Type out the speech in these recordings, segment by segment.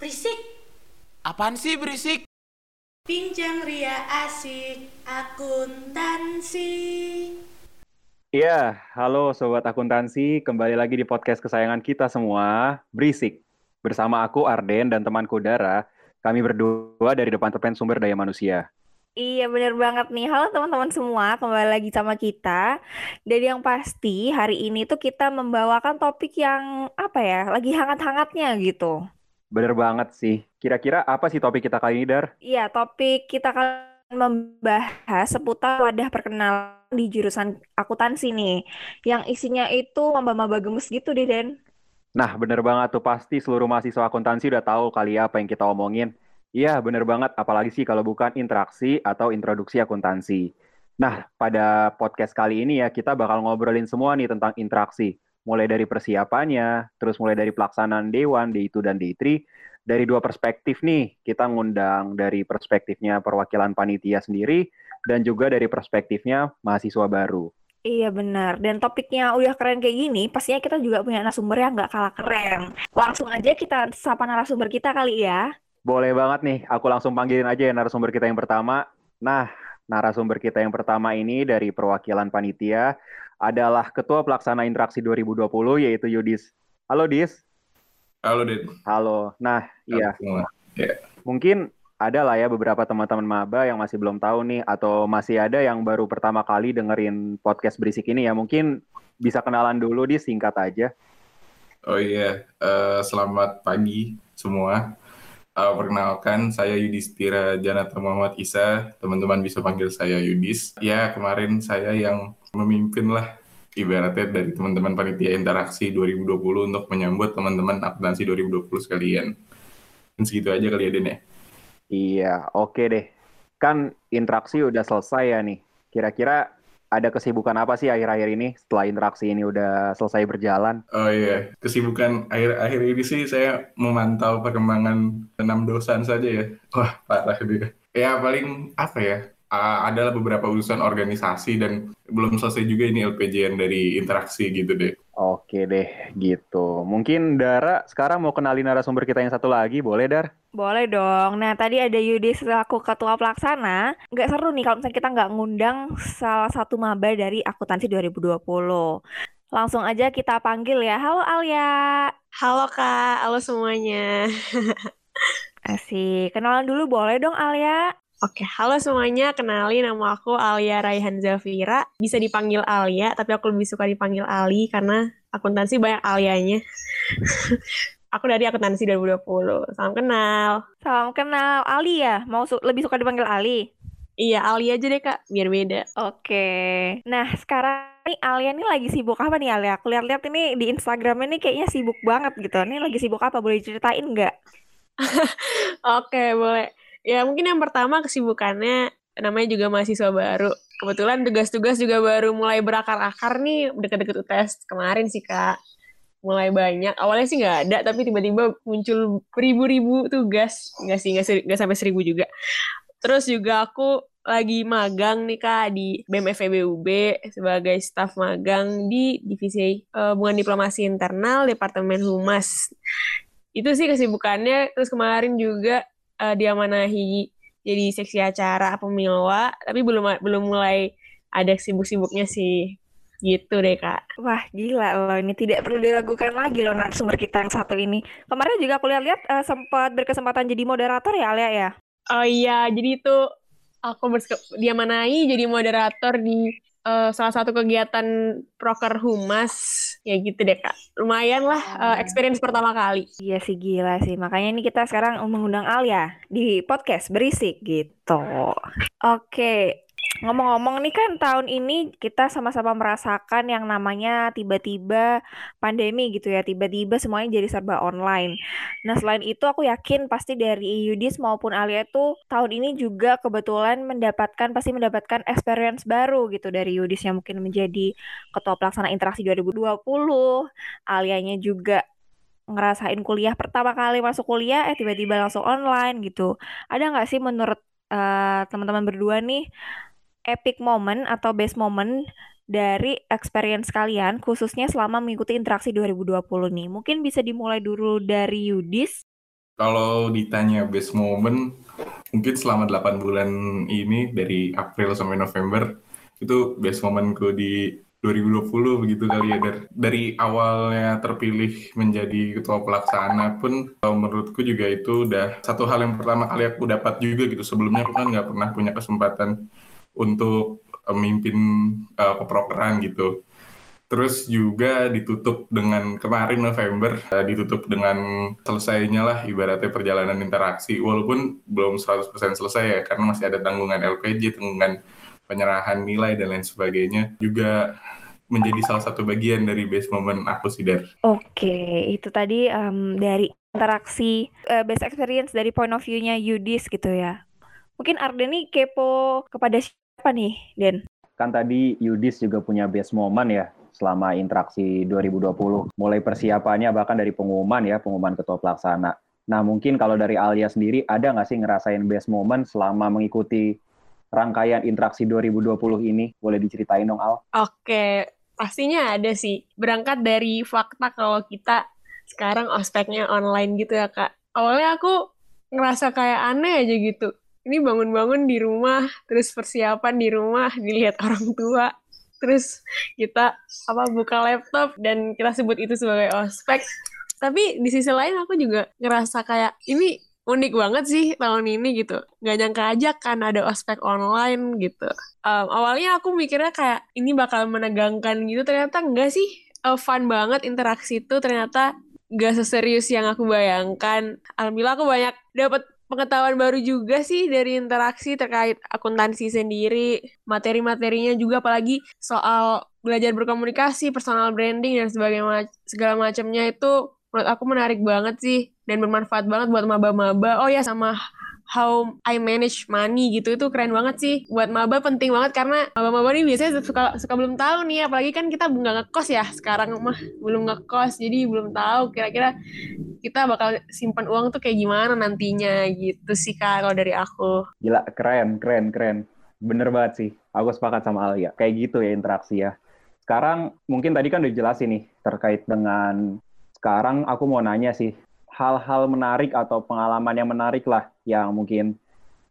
Berisik. Apaan sih berisik? Bincang ria asik akuntansi. Iya, halo sobat akuntansi, kembali lagi di podcast kesayangan kita semua, Berisik. Bersama aku Arden dan temanku Dara, kami berdua dari Departemen Sumber Daya Manusia. Iya bener banget nih. Halo teman-teman semua, kembali lagi sama kita. Dan yang pasti hari ini tuh kita membawakan topik yang apa ya, lagi hangat-hangatnya gitu. Bener banget sih. Kira-kira apa sih topik kita kali ini, Dar? Iya, topik kita akan membahas seputar wadah perkenalan di jurusan akuntansi nih. Yang isinya itu maba-maba gemes gitu deh, Den. Nah, bener banget tuh pasti seluruh mahasiswa akuntansi udah tahu kali ya apa yang kita omongin. Iya, bener banget. Apalagi sih kalau bukan interaksi atau introduksi akuntansi. Nah, pada podcast kali ini ya, kita bakal ngobrolin semua nih tentang interaksi. Mulai dari persiapannya, terus mulai dari pelaksanaan Dewan, D1 dan D3. Dari dua perspektif nih, kita ngundang dari perspektifnya perwakilan panitia sendiri, dan juga dari perspektifnya mahasiswa baru. Iya benar. Dan topiknya udah keren kayak gini, pastinya kita juga punya narasumber yang nggak kalah keren. Langsung aja kita sapa narasumber kita kali ya. Boleh banget nih, aku langsung panggilin aja ya narasumber kita yang pertama. Nah, narasumber kita yang pertama ini dari perwakilan panitia adalah Ketua Pelaksana Interaksi 2020 yaitu Yudis. Halo Dis. Halo Den. Halo. Nah, iya. Semua. Ya. Mungkin ada lah ya beberapa teman-teman maba yang masih belum tahu nih atau masih ada yang baru pertama kali dengerin podcast berisik ini ya. Mungkin bisa kenalan dulu di singkat aja. Oh iya, eh, selamat pagi semua. Eh, perkenalkan, saya Yudhistira Janata Muhammad Isa. Teman-teman bisa panggil saya Yudis. Ya, kemarin saya yang memimpin lah ibaratnya dari teman-teman panitia interaksi 2020 untuk menyambut teman-teman akuntansi 2020 sekalian. Dan segitu aja kali ya, Den ya. Iya, oke deh. Kan interaksi udah selesai ya nih. Kira-kira ada kesibukan apa sih akhir-akhir ini setelah interaksi ini udah selesai berjalan? Oh iya, kesibukan akhir-akhir ini sih saya memantau perkembangan enam dosan saja ya. Wah, parah dia. Ya paling apa ya? Uh, adalah beberapa urusan organisasi dan belum selesai juga ini LPJN dari interaksi gitu deh. Oke deh, gitu. Mungkin Dara sekarang mau kenalin narasumber kita yang satu lagi, boleh Dar? Boleh dong. Nah, tadi ada Yudi selaku ketua pelaksana. Nggak seru nih kalau misalnya kita nggak ngundang salah satu maba dari akuntansi 2020. Langsung aja kita panggil ya. Halo Alia. Halo Kak, halo semuanya. Asik. Kenalan dulu boleh dong Alia? Oke, halo semuanya. Kenalin nama aku Alia Raihan Zafira. Bisa dipanggil Alia, tapi aku lebih suka dipanggil Ali karena akuntansi banyak Alianya. aku dari akuntansi 2020. Salam kenal. Salam kenal. Ali ya? Mau su lebih suka dipanggil Ali? Iya, Ali aja deh Kak, biar beda. Oke. Nah, sekarang nih Alia nih lagi sibuk apa nih Alia? Aku lihat-lihat ini di Instagram ini kayaknya sibuk banget gitu. Ini lagi sibuk apa? Boleh ceritain nggak? Oke, boleh. Ya mungkin yang pertama kesibukannya namanya juga mahasiswa baru. Kebetulan tugas-tugas juga baru mulai berakar-akar nih deket-deket UTS kemarin sih kak. Mulai banyak. Awalnya sih nggak ada, tapi tiba-tiba muncul ribu-ribu tugas. Nggak sih, nggak sampai seribu juga. Terus juga aku lagi magang nih kak di BEM FEBUB sebagai staf magang di divisi uh, diplomasi internal Departemen Humas. Itu sih kesibukannya. Terus kemarin juga uh, diamanahi jadi seksi acara pemilwa, tapi belum belum mulai ada sibuk-sibuknya sih. Gitu deh, Kak. Wah, gila loh. Ini tidak perlu diragukan lagi loh narasumber kita yang satu ini. Kemarin juga aku lihat-lihat uh, sempat berkesempatan jadi moderator ya, Alia ya? Oh iya, jadi itu aku diamanahi jadi moderator di uh, salah satu kegiatan proker humas ya gitu deh kak. Lumayan lah uh, experience pertama kali. Iya sih gila sih. Makanya ini kita sekarang mengundang Alia di podcast berisik gitu. Oke Ngomong-ngomong nih kan tahun ini kita sama-sama merasakan yang namanya tiba-tiba pandemi gitu ya, tiba-tiba semuanya jadi serba online. Nah selain itu aku yakin pasti dari Yudis maupun Alia itu tahun ini juga kebetulan mendapatkan pasti mendapatkan experience baru gitu dari Yudis yang mungkin menjadi ketua pelaksana interaksi 2020, Alianya juga ngerasain kuliah pertama kali masuk kuliah eh tiba-tiba langsung online gitu. Ada nggak sih menurut uh, teman-teman berdua nih epic moment atau best moment dari experience kalian khususnya selama mengikuti interaksi 2020 nih. Mungkin bisa dimulai dulu dari Yudis. Kalau ditanya best moment, mungkin selama 8 bulan ini dari April sampai November itu best momentku di 2020 begitu kali ya dari, awalnya terpilih menjadi ketua pelaksana pun menurutku juga itu udah satu hal yang pertama kali aku dapat juga gitu sebelumnya aku kan nggak pernah punya kesempatan untuk memimpin uh, keprokeran gitu terus juga ditutup dengan kemarin November uh, ditutup dengan selesainya lah ibaratnya perjalanan interaksi walaupun belum 100% selesai ya karena masih ada tanggungan LPG tanggungan penyerahan nilai dan lain sebagainya juga menjadi salah satu bagian dari base moment aku sih Dar. Oke, itu tadi um, dari interaksi uh, best experience dari point of view-nya Yudis gitu ya. Mungkin Arden nih kepo kepada siapa nih, Den? Kan tadi Yudis juga punya best moment ya selama interaksi 2020. Mulai persiapannya bahkan dari pengumuman ya, pengumuman ketua pelaksana. Nah mungkin kalau dari Alia sendiri ada nggak sih ngerasain best moment selama mengikuti rangkaian interaksi 2020 ini? Boleh diceritain dong, Al? Oke, pastinya ada sih. Berangkat dari fakta kalau kita sekarang ospeknya online gitu ya, Kak. Awalnya aku ngerasa kayak aneh aja gitu. Ini bangun-bangun di rumah, terus persiapan di rumah, dilihat orang tua, terus kita apa buka laptop dan kita sebut itu sebagai ospek. Tapi di sisi lain aku juga ngerasa kayak ini unik banget sih tahun ini gitu. Gak nyangka aja kan ada ospek online gitu. Um, awalnya aku mikirnya kayak ini bakal menegangkan gitu, ternyata enggak sih. Uh, fun banget interaksi itu ternyata gak seserius yang aku bayangkan. Alhamdulillah aku banyak dapat pengetahuan baru juga sih dari interaksi terkait akuntansi sendiri, materi-materinya juga apalagi soal belajar berkomunikasi, personal branding dan sebagainya segala macamnya itu menurut aku menarik banget sih dan bermanfaat banget buat maba-maba. Oh ya sama how I manage money gitu itu keren banget sih. Buat maba penting banget karena maba-maba ini biasanya suka suka belum tahu nih apalagi kan kita nggak ngekos ya sekarang mah belum ngekos jadi belum tahu kira-kira kita bakal simpan uang tuh kayak gimana nantinya gitu sih kak kalau dari aku. Gila keren keren keren. Bener banget sih. Aku sepakat sama Alia. Kayak gitu ya interaksi ya. Sekarang mungkin tadi kan udah jelasin nih terkait dengan sekarang aku mau nanya sih, hal-hal menarik atau pengalaman yang menarik lah yang mungkin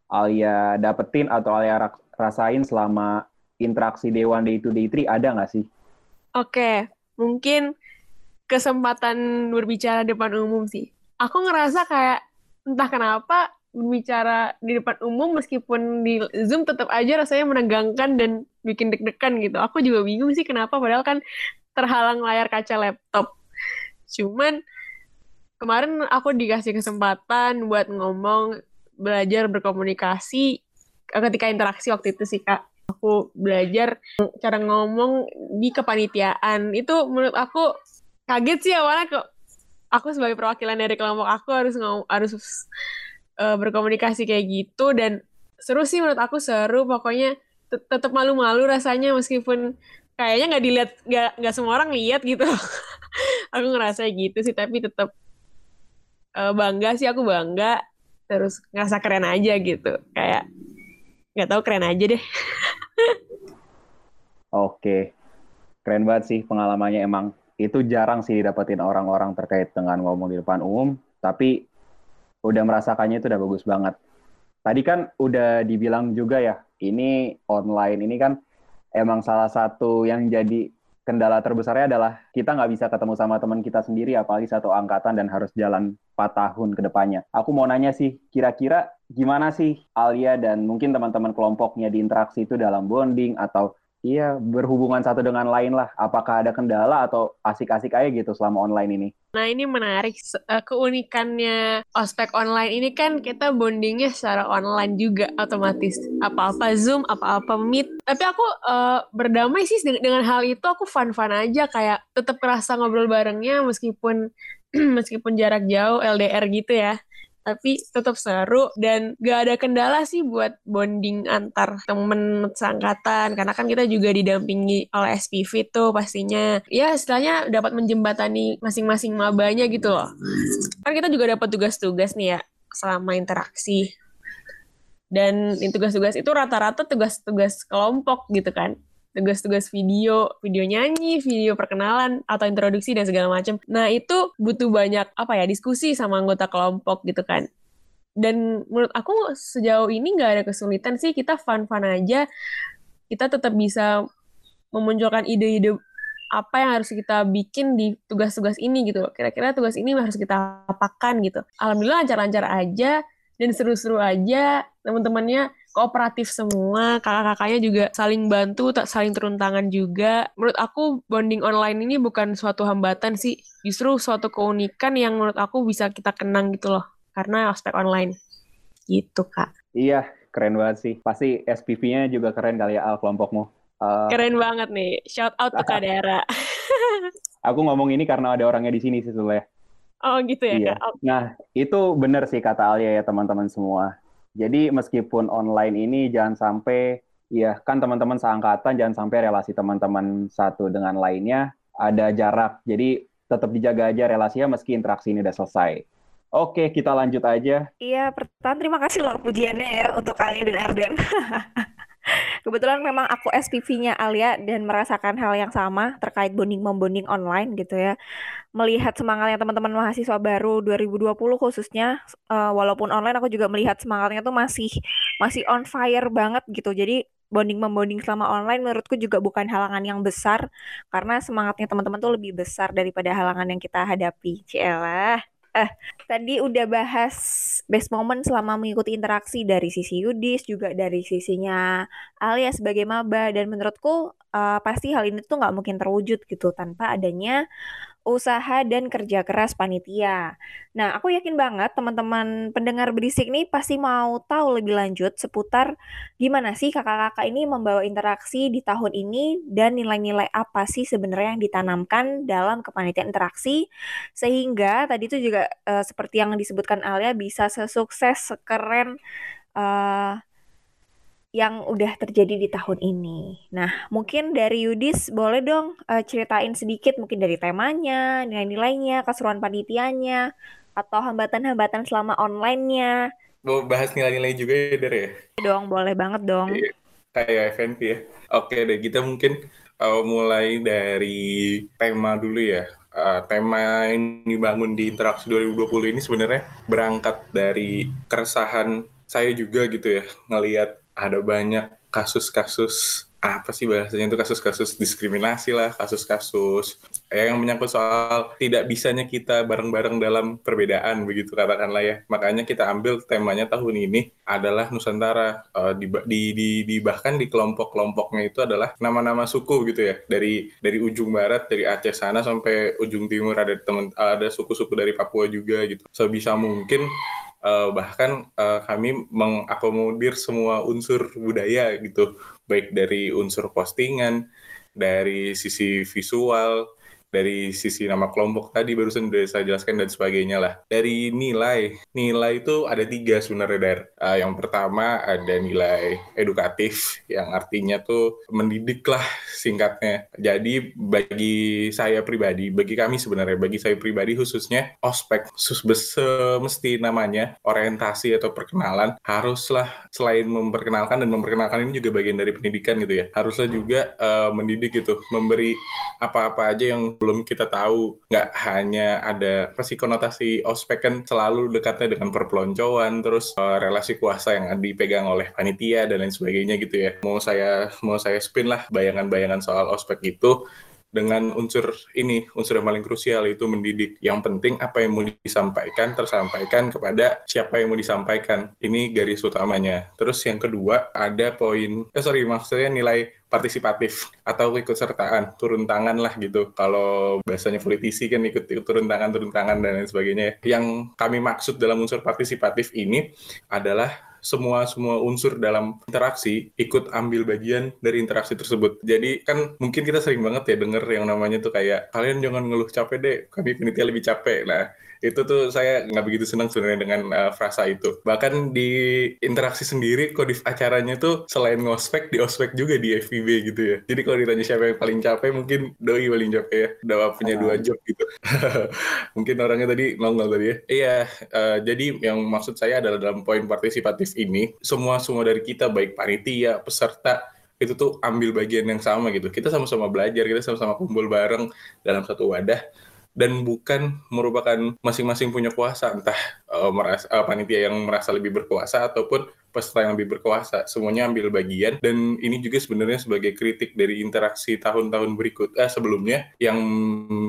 Alia dapetin atau Alia rasain selama interaksi Day One, Day Two, Day Three, ada nggak sih? Oke, mungkin kesempatan berbicara depan umum sih. Aku ngerasa kayak entah kenapa berbicara di depan umum meskipun di Zoom tetap aja rasanya menegangkan dan bikin deg-degan gitu. Aku juga bingung sih kenapa padahal kan terhalang layar kaca laptop. Cuman kemarin aku dikasih kesempatan buat ngomong, belajar berkomunikasi ketika interaksi waktu itu sih Kak. Aku belajar cara ngomong di kepanitiaan. Itu menurut aku kaget sih awalnya kok aku sebagai perwakilan dari kelompok aku harus ngomong, harus uh, berkomunikasi kayak gitu dan seru sih menurut aku seru pokoknya tetap malu-malu rasanya meskipun kayaknya nggak dilihat nggak nggak semua orang lihat gitu aku ngerasa gitu sih tapi tetap uh, bangga sih aku bangga terus ngerasa keren aja gitu. Kayak nggak tahu keren aja deh. Oke. Keren banget sih pengalamannya emang. Itu jarang sih didapetin orang-orang terkait dengan ngomong di depan umum tapi udah merasakannya itu udah bagus banget. Tadi kan udah dibilang juga ya ini online ini kan emang salah satu yang jadi kendala terbesarnya adalah kita nggak bisa ketemu sama teman kita sendiri, apalagi satu angkatan dan harus jalan 4 tahun ke depannya. Aku mau nanya sih, kira-kira gimana sih Alia dan mungkin teman-teman kelompoknya di interaksi itu dalam bonding atau Iya, berhubungan satu dengan lain lah. Apakah ada kendala atau asik-asik aja gitu selama online ini? Nah, ini menarik. Eh, keunikannya ospek online ini kan kita bondingnya secara online juga otomatis. Apa-apa Zoom, apa-apa Meet. Tapi aku uh, berdamai sih dengan hal itu. Aku fun-fun aja. Kayak tetap kerasa ngobrol barengnya meskipun meskipun jarak jauh, LDR gitu ya tapi tetap seru dan gak ada kendala sih buat bonding antar temen seangkatan. Karena kan kita juga didampingi oleh SPV tuh pastinya. Ya istilahnya dapat menjembatani masing-masing mabanya gitu loh. Kan kita juga dapat tugas-tugas nih ya selama interaksi. Dan tugas-tugas itu rata-rata tugas-tugas kelompok gitu kan tugas-tugas video, video nyanyi, video perkenalan atau introduksi dan segala macam. Nah, itu butuh banyak apa ya, diskusi sama anggota kelompok gitu kan. Dan menurut aku sejauh ini nggak ada kesulitan sih, kita fun-fun aja. Kita tetap bisa memunculkan ide-ide apa yang harus kita bikin di tugas-tugas ini gitu. Kira-kira tugas ini harus kita apakan gitu. Alhamdulillah lancar-lancar aja dan seru-seru aja. Teman-temannya kooperatif semua, kakak-kakaknya juga saling bantu, tak saling turun tangan juga. Menurut aku bonding online ini bukan suatu hambatan sih, justru suatu keunikan yang menurut aku bisa kita kenang gitu loh, karena aspek online. Gitu kak. Iya, keren banget sih. Pasti SPV-nya juga keren kali ya Al kelompokmu. Uh, keren banget nih, shout out ke Kak Dara. aku ngomong ini karena ada orangnya di sini sih sebenarnya. Oh gitu ya iya. kak. Nah itu benar sih kata Alia ya teman-teman semua jadi meskipun online ini jangan sampai ya kan teman-teman seangkatan jangan sampai relasi teman-teman satu dengan lainnya ada jarak. Jadi tetap dijaga aja relasinya meski interaksi ini udah selesai. Oke, kita lanjut aja. Iya, pertama terima kasih loh pujiannya ya untuk Alia dan Arden. Kebetulan memang aku SPV-nya Alia dan merasakan hal yang sama terkait bonding-membonding online gitu ya. Melihat semangatnya teman-teman mahasiswa baru 2020 khususnya, uh, walaupun online aku juga melihat semangatnya tuh masih masih on fire banget gitu. Jadi bonding-membonding selama online menurutku juga bukan halangan yang besar karena semangatnya teman-teman tuh lebih besar daripada halangan yang kita hadapi. Cielah. Eh, tadi udah bahas best moment selama mengikuti interaksi dari sisi Yudis, juga dari sisinya Alia sebagai maba. Dan menurutku uh, pasti hal ini tuh nggak mungkin terwujud gitu tanpa adanya usaha dan kerja keras panitia. Nah, aku yakin banget teman-teman pendengar berisik nih pasti mau tahu lebih lanjut seputar gimana sih kakak-kakak ini membawa interaksi di tahun ini dan nilai-nilai apa sih sebenarnya yang ditanamkan dalam kepanitiaan interaksi sehingga tadi itu juga uh, seperti yang disebutkan Alia bisa sesukses, sekeren uh, yang udah terjadi di tahun ini. Nah, mungkin dari Yudis boleh dong uh, ceritain sedikit mungkin dari temanya, nilai-nilainya, keseruan panitianya, atau hambatan-hambatan selama online-nya. Mau bahas nilai-nilai juga ya, Der ya? Dong, boleh banget dong. Iya, kayak FNP ya. Oke deh, kita mungkin uh, mulai dari tema dulu ya. Uh, tema yang dibangun di Interaksi 2020 ini sebenarnya berangkat dari keresahan saya juga gitu ya, ngelihat ada banyak kasus-kasus apa sih bahasanya itu kasus-kasus diskriminasi lah, kasus-kasus yang menyangkut soal tidak bisanya kita bareng-bareng dalam perbedaan begitu katakanlah ya. Makanya kita ambil temanya tahun ini adalah Nusantara. Uh, di, di, di, di bahkan di kelompok-kelompoknya itu adalah nama-nama suku gitu ya. Dari dari ujung barat dari Aceh sana sampai ujung timur ada teman ada suku-suku dari Papua juga gitu. Sebisa mungkin uh, bahkan uh, kami mengakomodir semua unsur budaya gitu. Baik dari unsur postingan dari sisi visual dari sisi nama kelompok tadi barusan sudah saya jelaskan dan sebagainya lah. Dari nilai, nilai itu ada tiga sebenarnya dari uh, yang pertama ada nilai edukatif yang artinya tuh mendidik lah singkatnya. Jadi bagi saya pribadi, bagi kami sebenarnya, bagi saya pribadi khususnya ospek semesti namanya orientasi atau perkenalan haruslah selain memperkenalkan dan memperkenalkan ini juga bagian dari pendidikan gitu ya. Haruslah juga uh, mendidik gitu, memberi apa-apa aja yang belum kita tahu nggak hanya ada pasti konotasi ospek kan selalu dekatnya dengan perpeloncoan terus uh, relasi kuasa yang dipegang oleh panitia dan lain sebagainya gitu ya. Mau saya mau saya spin lah bayangan-bayangan soal ospek itu dengan unsur ini, unsur yang paling krusial itu mendidik. Yang penting apa yang mau disampaikan tersampaikan kepada siapa yang mau disampaikan. Ini garis utamanya. Terus yang kedua ada poin, eh sorry maksudnya nilai partisipatif atau ikut sertaan turun tangan lah gitu kalau bahasanya politisi kan ikut, ikut turun tangan turun tangan dan lain sebagainya yang kami maksud dalam unsur partisipatif ini adalah semua semua unsur dalam interaksi ikut ambil bagian dari interaksi tersebut. Jadi kan mungkin kita sering banget ya denger yang namanya tuh kayak kalian jangan ngeluh capek deh, kami penitia lebih capek. Nah, itu tuh saya nggak begitu senang sebenarnya dengan uh, frasa itu. Bahkan di interaksi sendiri kodif acaranya tuh selain ngospek di ospek juga di FVB gitu ya. Jadi kalau ditanya siapa yang paling capek mungkin doi paling capek ya. Udah punya dua job gitu. mungkin orangnya tadi nongol tadi ya. Iya, uh, jadi yang maksud saya adalah dalam poin partisipatif ini semua semua dari kita baik panitia, peserta itu tuh ambil bagian yang sama gitu. Kita sama-sama belajar, kita sama-sama kumpul bareng dalam satu wadah. Dan bukan merupakan masing-masing punya kuasa entah uh, merasa uh, panitia yang merasa lebih berkuasa ataupun peserta yang lebih berkuasa. Semuanya ambil bagian. Dan ini juga sebenarnya sebagai kritik dari interaksi tahun-tahun berikut eh, sebelumnya yang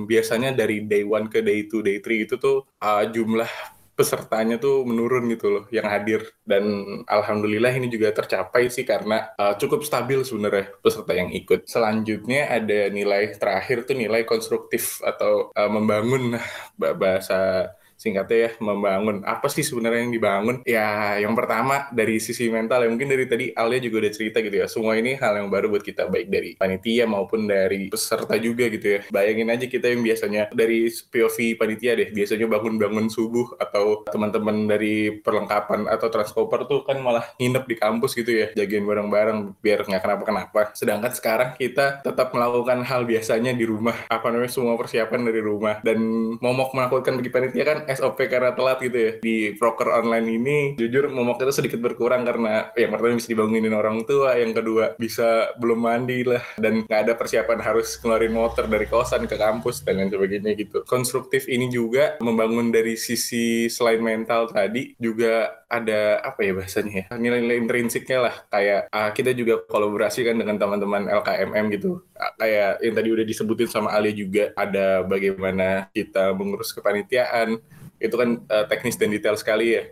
biasanya dari day one ke day two day three itu tuh uh, jumlah pesertanya tuh menurun gitu loh yang hadir dan alhamdulillah ini juga tercapai sih karena uh, cukup stabil sebenarnya peserta yang ikut. Selanjutnya ada nilai terakhir tuh nilai konstruktif atau uh, membangun bahasa singkatnya ya membangun. Apa sih sebenarnya yang dibangun? Ya yang pertama dari sisi mental ya mungkin dari tadi Alia juga udah cerita gitu ya semua ini hal yang baru buat kita baik dari panitia maupun dari peserta juga gitu ya. Bayangin aja kita yang biasanya dari POV panitia deh biasanya bangun-bangun subuh atau teman-teman dari perlengkapan atau transkoper tuh kan malah nginep di kampus gitu ya jagain bareng-bareng biar nggak kenapa-kenapa. Sedangkan sekarang kita tetap melakukan hal biasanya di rumah apa namanya semua persiapan dari rumah. Dan momok melakukan bagi panitia kan SOP karena telat gitu ya. Di broker online ini jujur momok itu sedikit berkurang karena yang pertama bisa dibangunin orang tua yang kedua bisa belum mandi lah dan nggak ada persiapan harus ngeluarin motor dari kosan ke kampus dan lain sebagainya gitu. Konstruktif ini juga membangun dari sisi selain mental tadi juga ada apa ya bahasanya ya nilai-nilai intrinsiknya lah. Kayak uh, kita juga kolaborasi kan dengan teman-teman LKMM gitu. Uh, kayak yang tadi udah disebutin sama Ali juga ada bagaimana kita mengurus kepanitiaan itu kan uh, teknis dan detail sekali ya.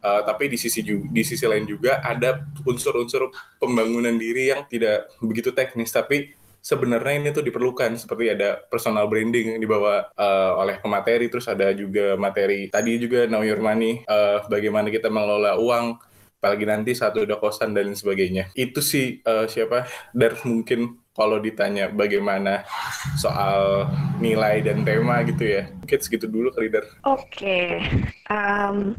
Uh, tapi di sisi di sisi lain juga ada unsur-unsur pembangunan diri yang tidak begitu teknis tapi sebenarnya ini tuh diperlukan. Seperti ada personal branding yang dibawa uh, oleh pemateri terus ada juga materi tadi juga know your money uh, bagaimana kita mengelola uang apalagi nanti satu udah kosan dan sebagainya. Itu sih uh, siapa dan mungkin kalau ditanya bagaimana soal nilai dan tema gitu ya. Mungkin segitu dulu kali Dar. Oke. Okay. Um,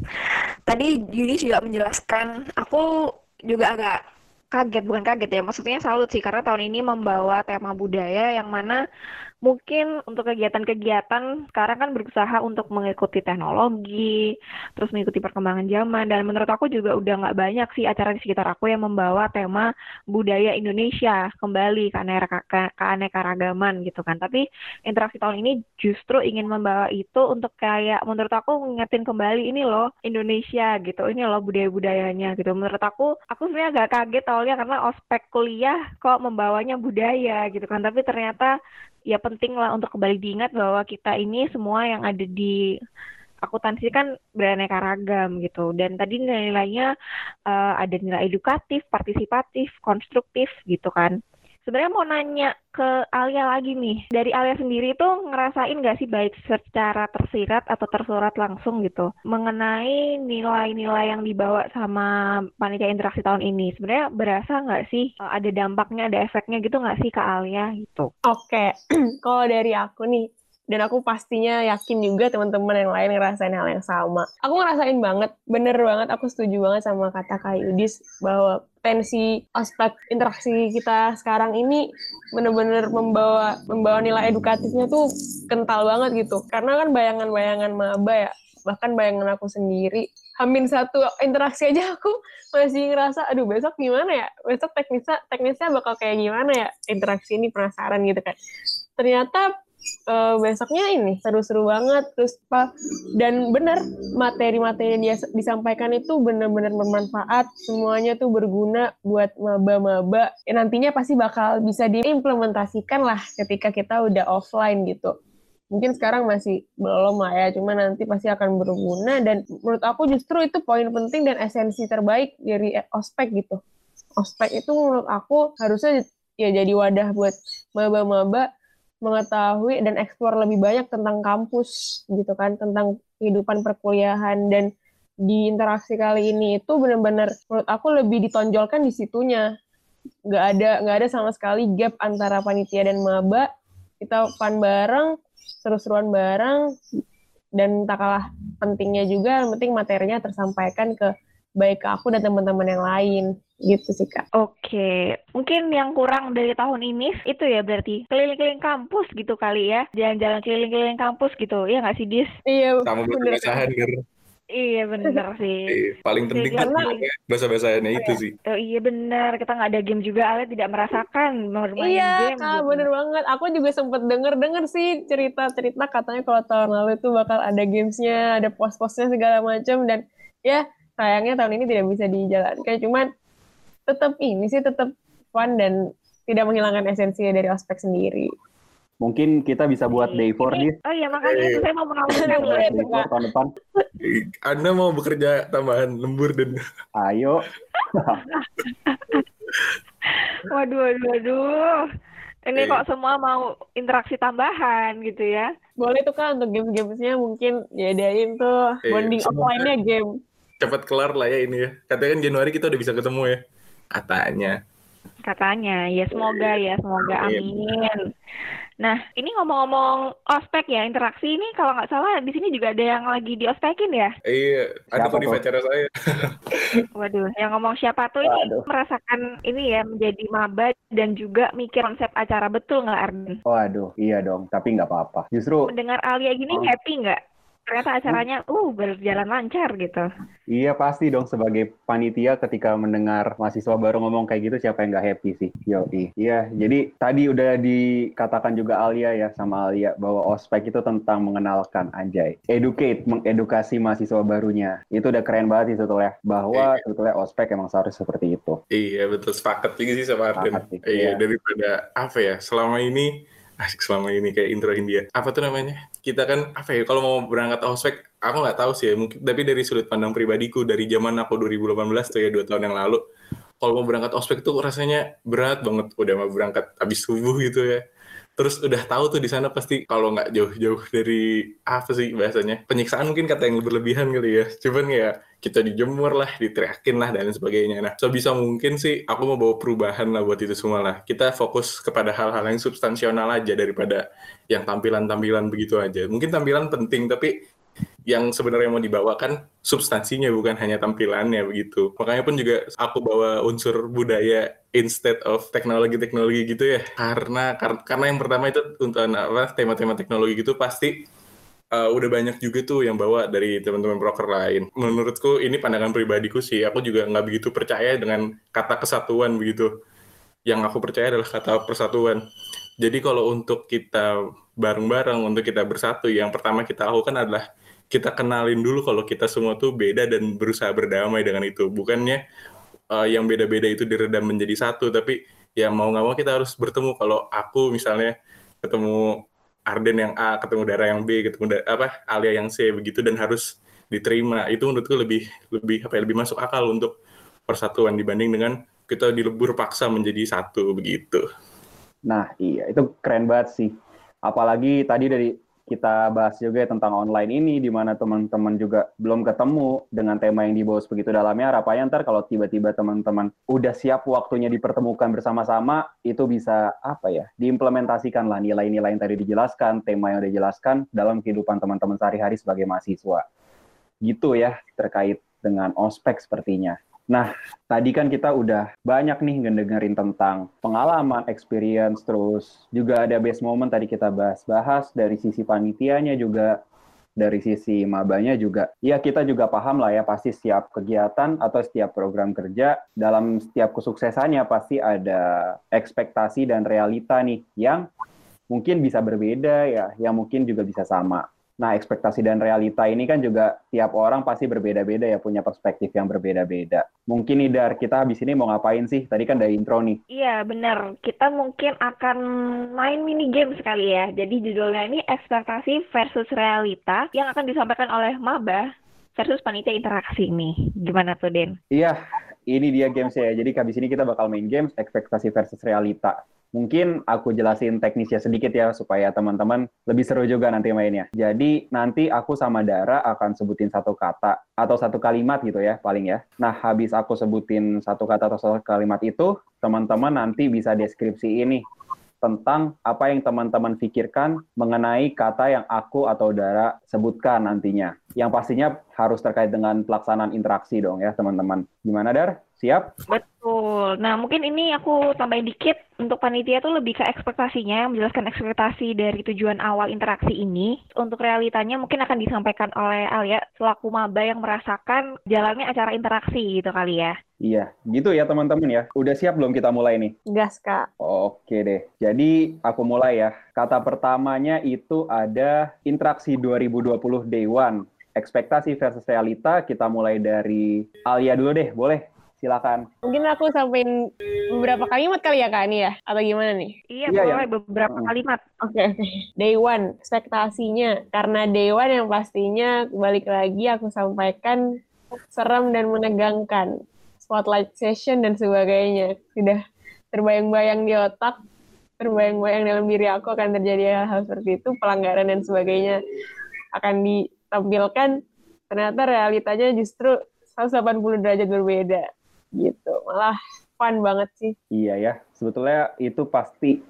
tadi Yudi juga menjelaskan, aku juga agak kaget, bukan kaget ya, maksudnya salut sih, karena tahun ini membawa tema budaya yang mana mungkin untuk kegiatan-kegiatan sekarang kan berusaha untuk mengikuti teknologi, terus mengikuti perkembangan zaman, dan menurut aku juga udah nggak banyak sih acara di sekitar aku yang membawa tema budaya Indonesia kembali ke, keanekaragaman gitu kan. Tapi interaksi tahun ini justru ingin membawa itu untuk kayak menurut aku ngingetin kembali ini loh Indonesia gitu, ini loh budaya-budayanya gitu. Menurut aku, aku sebenarnya agak kaget awalnya karena ospek kuliah kok membawanya budaya gitu kan. Tapi ternyata ya penting lah untuk kembali diingat bahwa kita ini semua yang ada di akuntansi kan beraneka ragam gitu. Dan tadi nilai-nilainya uh, ada nilai edukatif, partisipatif, konstruktif gitu kan sebenarnya mau nanya ke Alia lagi nih. Dari Alia sendiri tuh ngerasain nggak sih baik secara tersirat atau tersurat langsung gitu mengenai nilai-nilai yang dibawa sama panitia interaksi tahun ini? Sebenarnya berasa nggak sih eh, ada dampaknya, ada efeknya gitu nggak sih ke Alia gitu? Oke, kalau dari aku nih, dan aku pastinya yakin juga teman-teman yang lain ngerasain hal yang sama. Aku ngerasain banget, bener banget, aku setuju banget sama kata Kak Yudis bahwa tensi aspek interaksi kita sekarang ini bener-bener membawa membawa nilai edukatifnya tuh kental banget gitu. Karena kan bayangan-bayangan maba ya, bahkan bayangan aku sendiri, hamin satu interaksi aja aku masih ngerasa, aduh besok gimana ya? Besok teknisnya teknisnya bakal kayak gimana ya interaksi ini penasaran gitu kan. Ternyata uh, besoknya ini seru-seru banget. Terus apa dan benar materi-materi yang dia disampaikan itu benar-benar bermanfaat. Semuanya tuh berguna buat maba-maba. Ya, nantinya pasti bakal bisa diimplementasikan lah ketika kita udah offline gitu. Mungkin sekarang masih belum lah ya cuma nanti pasti akan berguna. Dan menurut aku justru itu poin penting dan esensi terbaik dari ospek gitu. Ospek itu menurut aku harusnya ya jadi wadah buat maba-maba mengetahui dan eksplor lebih banyak tentang kampus gitu kan tentang kehidupan perkuliahan. Dan di interaksi kali ini itu benar-benar menurut aku lebih ditonjolkan di situnya. Nggak ada nggak ada sama sekali gap antara panitia dan maba. Kita fun bareng seru-seruan bareng dan tak kalah pentingnya juga yang penting materinya tersampaikan ke baik ke aku dan teman-teman yang lain gitu sih kak. Oke, mungkin yang kurang dari tahun ini itu ya berarti keliling-keliling kampus gitu kali ya, jalan-jalan keliling-keliling kampus gitu, ya nggak sih Dis? Iya. Kamu bener Iya bener sih. Eh, paling penting kan karena- bahasa-bahasanya itu sih. Oh, iya bener, kita nggak ada game juga, Alia tidak merasakan bermain Iya, game. Kak, gitu. bener banget. Aku juga sempet denger-denger sih cerita-cerita katanya kalau tahun lalu itu bakal ada gamesnya, ada pos-posnya segala macam dan ya sayangnya tahun ini tidak bisa dijalankan. Cuman tetap ini sih tetap fun dan tidak menghilangkan esensinya dari ospek sendiri. Mungkin kita bisa buat day for this. Oh iya makanya itu saya mau for tahun depan. Anda mau bekerja tambahan lembur dan Ayo. Waduh, waduh, waduh. Ini Eh. kok semua mau interaksi tambahan gitu ya? Boleh tuh Kak untuk game-gamesnya mungkin diadain tuh Eh, bonding offline-nya game. Cepat kelar lah ya ini ya. Katanya kan Januari kita udah bisa ketemu ya. Katanya. Katanya, ya semoga ya, semoga Amin. amin. Nah, ini ngomong-ngomong ospek ya, interaksi ini kalau nggak salah di sini juga ada yang lagi di ospekin ya? Iya, ada kok di tuh? acara saya. Waduh, yang ngomong siapa tuh ini Waduh. merasakan ini ya menjadi maba dan juga mikir konsep acara betul nggak Arden? Waduh, iya dong. Tapi nggak apa-apa. Justru Mendengar Alia gini Oh. happy nggak? Ternyata acaranya uh berjalan lancar gitu. Iya pasti dong sebagai panitia ketika mendengar mahasiswa baru ngomong kayak gitu siapa yang nggak happy sih? Yoi. Iya, jadi tadi udah dikatakan juga Alia ya sama Alia bahwa ospek itu tentang mengenalkan anjay, educate, mengedukasi mahasiswa barunya. Itu udah keren banget sih sebetulnya bahwa sebetulnya ospek emang seharusnya seperti itu. Iya, betul sepakat juga sih sama Arden. Iya, iya. daripada apa ya? Selama ini asik selama ini kayak intro India. Apa tuh namanya? Kita kan apa ya? Kalau mau berangkat ospek, aku nggak tahu sih ya. Mungkin tapi dari sudut pandang pribadiku dari zaman aku 2018 tuh ya dua tahun yang lalu. Kalau mau berangkat ospek tuh rasanya berat banget. Udah mau berangkat habis subuh gitu ya. Terus udah tahu tuh di sana pasti kalau nggak jauh-jauh dari apa sih bahasanya penyiksaan mungkin kata yang berlebihan kali ya. Cuman ya kita dijemur lah, diteriakin lah dan sebagainya. Nah, sebisa mungkin sih aku mau bawa perubahan lah buat itu semua lah. Kita fokus kepada hal-hal yang substansional aja daripada yang tampilan-tampilan begitu aja. Mungkin tampilan penting tapi yang sebenarnya mau dibawa kan substansinya bukan hanya tampilannya begitu. Makanya pun juga aku bawa unsur budaya instead of teknologi-teknologi gitu ya. Karena kar- karena yang pertama itu untuk tema-tema teknologi gitu pasti uh, udah banyak juga tuh yang bawa dari teman-teman broker lain. Menurutku ini pandangan pribadiku sih, aku juga nggak begitu percaya dengan kata kesatuan begitu. Yang aku percaya adalah kata persatuan. Jadi kalau untuk kita bareng-bareng, untuk kita bersatu, yang pertama kita lakukan adalah kita kenalin dulu kalau kita semua tuh beda dan berusaha berdamai dengan itu. Bukannya uh, yang beda-beda itu diredam menjadi satu, tapi ya mau nggak mau kita harus bertemu. Kalau aku misalnya ketemu Arden yang A, ketemu Dara yang B, ketemu da- apa Alia yang C begitu dan harus diterima. Itu menurutku lebih lebih apa ya, lebih masuk akal untuk persatuan dibanding dengan kita dilebur paksa menjadi satu begitu. Nah, iya, itu keren banget sih. Apalagi tadi dari kita bahas juga ya tentang online ini, di mana teman-teman juga belum ketemu dengan tema yang dibahas begitu dalamnya. Harapannya ntar kalau tiba-tiba teman-teman udah siap waktunya dipertemukan bersama-sama, itu bisa apa ya, diimplementasikan lah nilai-nilai yang tadi dijelaskan, tema yang udah dijelaskan dalam kehidupan teman-teman sehari-hari sebagai mahasiswa. Gitu ya, terkait dengan ospek sepertinya. Nah, tadi kan kita udah banyak nih ngedengerin tentang pengalaman, experience, terus juga ada best moment tadi kita bahas-bahas dari sisi panitianya juga, dari sisi mabanya juga. Ya kita juga paham lah ya, pasti setiap kegiatan atau setiap program kerja, dalam setiap kesuksesannya pasti ada ekspektasi dan realita nih yang mungkin bisa berbeda ya, yang mungkin juga bisa sama. Nah, ekspektasi dan realita ini kan juga tiap orang pasti berbeda-beda ya, punya perspektif yang berbeda-beda. Mungkin nih, Dar, kita habis ini mau ngapain sih? Tadi kan dari intro nih. Iya, benar. Kita mungkin akan main mini game sekali ya. Jadi judulnya ini ekspektasi versus realita yang akan disampaikan oleh maba versus panitia interaksi nih. Gimana tuh, Den? Iya, ini dia games ya. Jadi habis ini kita bakal main games ekspektasi versus realita. Mungkin aku jelasin teknisnya sedikit ya supaya teman-teman lebih seru juga nanti mainnya. Jadi nanti aku sama Dara akan sebutin satu kata atau satu kalimat gitu ya paling ya. Nah habis aku sebutin satu kata atau satu kalimat itu, teman-teman nanti bisa deskripsi ini tentang apa yang teman-teman pikirkan mengenai kata yang aku atau Dara sebutkan nantinya. Yang pastinya harus terkait dengan pelaksanaan interaksi dong ya teman-teman. Gimana Dar? Siap? Betul. Nah, mungkin ini aku tambahin dikit untuk panitia tuh lebih ke ekspektasinya, menjelaskan ekspektasi dari tujuan awal interaksi ini. Untuk realitanya mungkin akan disampaikan oleh Alia selaku maba yang merasakan jalannya acara interaksi gitu kali ya. Iya, gitu ya teman-teman ya. Udah siap belum kita mulai nih? Gas, Kak. Oke deh. Jadi aku mulai ya. Kata pertamanya itu ada interaksi 2020 Day One. Ekspektasi versus realita, kita mulai dari Alia dulu deh, boleh? Silakan. Mungkin aku sampein beberapa kalimat kali ya, Kak, ini ya? Atau gimana nih? Iya, Iya, boleh beberapa Hmm. kalimat. Oke, oke. Day one, ekspektasinya. Karena day one yang pastinya, balik lagi aku sampaikan, serem dan menegangkan. Spotlight session dan sebagainya. Sudah terbayang-bayang di otak, terbayang-bayang dalam diri aku akan terjadi hal-hal seperti itu, pelanggaran dan sebagainya akan ditampilkan. Ternyata realitanya justru 180 derajat berbeda. Gitu. Malah fun banget sih. Iya ya, sebetulnya itu pasti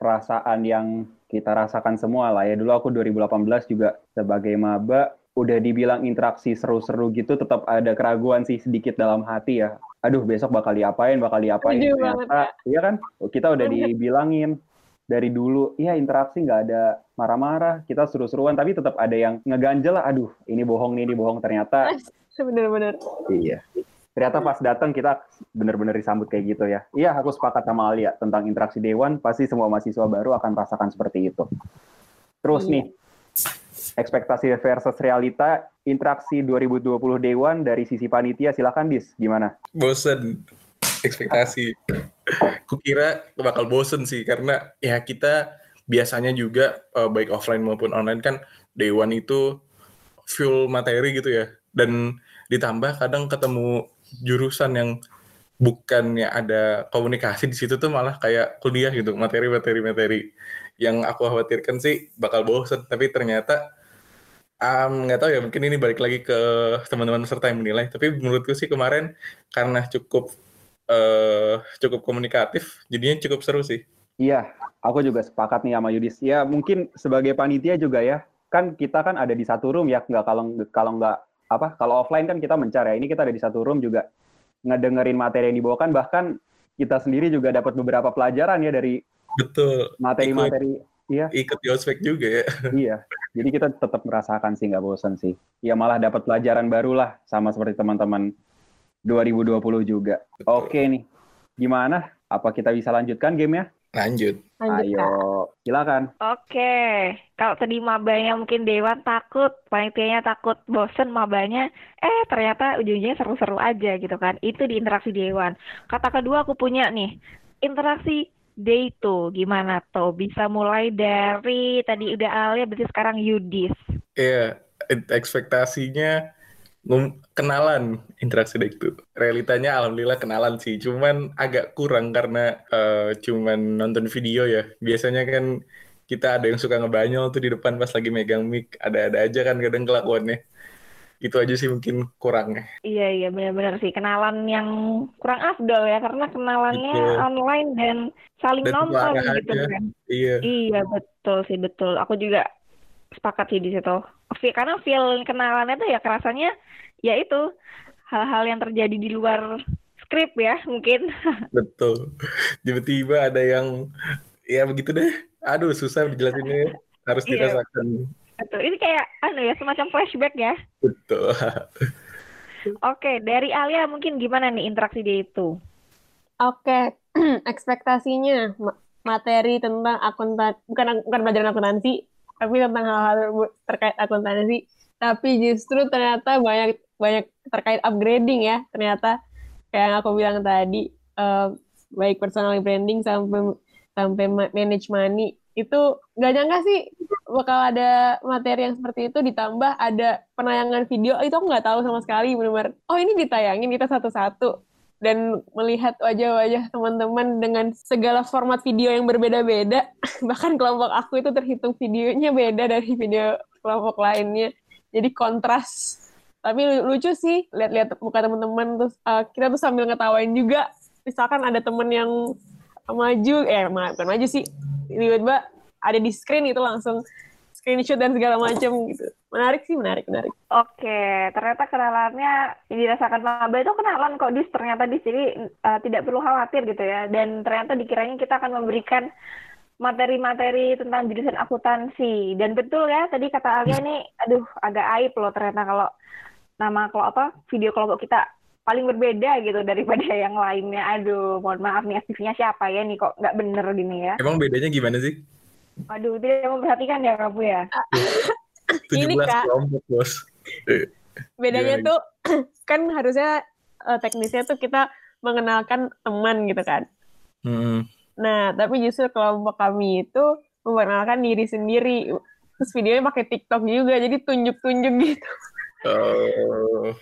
perasaan yang kita rasakan semua lah ya. Dulu aku 2018 juga sebagai maba, udah dibilang interaksi seru-seru gitu, tetap ada keraguan sih sedikit dalam hati ya. Aduh, besok bakal diapain, bakal diapain. Setuju Ternyata, iya kan? Kita udah dibilangin dari dulu, iya interaksi nggak ada marah-marah, kita seru-seruan, tapi tetap ada yang ngeganjel lah, aduh, ini bohong nih, ini bohong. Ternyata Bener-bener. Iya. Ternyata pas datang kita benar-benar disambut kayak gitu ya. Iya, aku sepakat sama Alia tentang interaksi Dewan, pasti semua mahasiswa baru akan merasakan seperti itu. Terus Iya. nih, ekspektasi versus realita, interaksi 2020 Dewan dari sisi panitia, silakan Dis, gimana? bosen ekspektasi. Kukira bakal bosen sih karena ya kita biasanya juga eh, baik offline maupun online kan one itu full materi gitu ya dan ditambah kadang ketemu jurusan yang bukannya ada komunikasi di situ tuh malah kayak kuliah gitu materi-materi materi yang aku khawatirkan sih bakal bosen. Tapi ternyata um, nggak tahu ya mungkin ini balik lagi ke teman-teman peserta yang menilai. Tapi menurutku sih kemarin karena cukup eh cukup komunikatif jadinya cukup seru sih. Iya, aku juga sepakat nih sama Yudis. Ya, mungkin sebagai panitia juga ya, kan kita kan ada di satu room ya, nggak kalau kalau nggak apa, kalau offline kan kita mencari ya. Ini kita ada di satu room juga ngedengerin materi yang dibawakan, bahkan kita sendiri juga dapat beberapa pelajaran ya dari betul materi-materi. Iya, ikut di ospek juga ya iya. Jadi kita tetap merasakan sih nggak bosan sih. Ya malah dapat pelajaran baru lah, sama seperti teman-teman 2020 juga. Oke nih, gimana? Apa kita bisa lanjutkan gamenya? Lanjut Lanjut, Kak. Ayo, silakan. Oke, kalau tadi mabanya mungkin Dewan takut, panitianya takut bosen mabanya, eh ternyata ujungnya seru-seru aja gitu kan. Itu di interaksi Dewan. Kata kedua aku punya nih, interaksi day tuh gimana tuh? Bisa mulai dari tadi udah Alia, berarti sekarang Yudis. ya ekspektasinya ngum- kenalan interaksi itu realitanya alhamdulillah kenalan sih cuman agak kurang karena eh, cuman nonton video ya biasanya kan kita ada yang suka ngebanyol tuh di depan pas lagi megang mic ada-ada aja kan kadang kelakuannya itu aja sih mungkin kurangnya Iya iya benar-benar sih kenalan yang kurang afdol ya karena kenalannya Betul. online dan saling Dan nonton gitu aja. kan. iya Iya betul sih betul. Aku juga sepakat sih di situ. Karena feel kenalannya tuh ya kerasanya ya itu hal-hal yang terjadi di luar skrip ya mungkin. betul tiba-tiba ada yang ya begitu deh aduh susah dijelasinnya harus Iya. dirasakan Betul. Ini kayak anu ya semacam flashback ya. betul Oke dari Alia mungkin gimana nih interaksi dia itu? Oke, ekspektasinya ma- materi tentang akuntan bukan bukan pelajaran akuntansi, tapi tentang hal-hal terkait akuntansi. Tapi justru ternyata banyak banyak terkait upgrading ya. Ternyata kayak yang aku bilang tadi, eh, baik personal branding sampai sampai ma- manage money itu nggak nyangka sih bakal ada materi yang seperti itu ditambah ada penayangan video itu aku nggak tahu sama sekali benar-benar oh ini ditayangin kita satu-satu dan melihat wajah-wajah teman-teman dengan segala format video yang berbeda-beda. Bahkan kelompok aku itu terhitung videonya beda dari video kelompok lainnya. Jadi kontras. Tapi lu- lucu sih lihat-lihat muka teman-teman. Terus uh, kita tuh sambil ngetawain juga. Misalkan ada temen yang maju eh bukan maju sih. Tiba-tiba ada di screen itu langsung screenshot dan segala macam gitu menarik sih menarik menarik Oke, ternyata kenalannya yang dirasakan maba itu kenalan kok dis ternyata dis jadi eh, tidak perlu khawatir gitu ya. Dan ternyata dikiranya kita akan memberikan materi-materi tentang jurusan akuntansi. Dan betul ya tadi kata Alia nih, aduh agak aib loh ternyata kalau nama kalau apa video kelompok kita paling berbeda gitu daripada yang lainnya. Aduh, mohon maaf nih aktifnya siapa ya nih kok nggak bener gini ya. Emang bedanya gimana sih? Waduh, tidak memperhatikan ya kamu ya. 17 Ini, Kak. kelompok, Bos. bedanya Gimana? tuh kan harusnya eh, teknisnya tuh kita mengenalkan teman gitu kan Hmm. Nah, tapi justru kelompok kami itu memperkenalkan diri sendiri. Terus videonya pakai TikTok juga, jadi tunjuk-tunjuk gitu. Oh.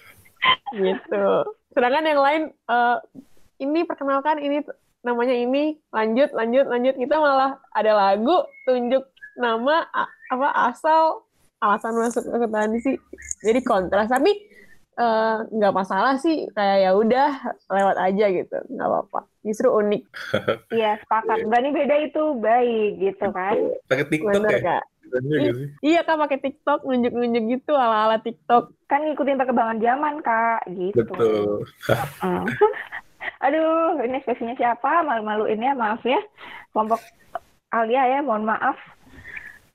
gitu. Sedangkan yang lain, eh, ini perkenalkan, ini namanya ini, lanjut, lanjut, lanjut. Kita malah ada lagu, tunjuk nama, apa asal, alasan masuk akuntansi. Jadi kontras. Tapi eh, nggak masalah sih, kayak ya udah lewat aja gitu, nggak apa-apa. Justru unik, Iya, sepakat. Berani beda itu baik gitu kan. Pakai TikTok bener ya? kak. Sih? Iya kak pakai TikTok nunjuk-nunjuk gitu ala-ala TikTok. Kan ngikutin perkembangan zaman, Kak, gitu. Betul. Aduh, ini ekspresinya siapa? Malu-maluin ya, maaf ya. Kelompok Alia ya, mohon maaf.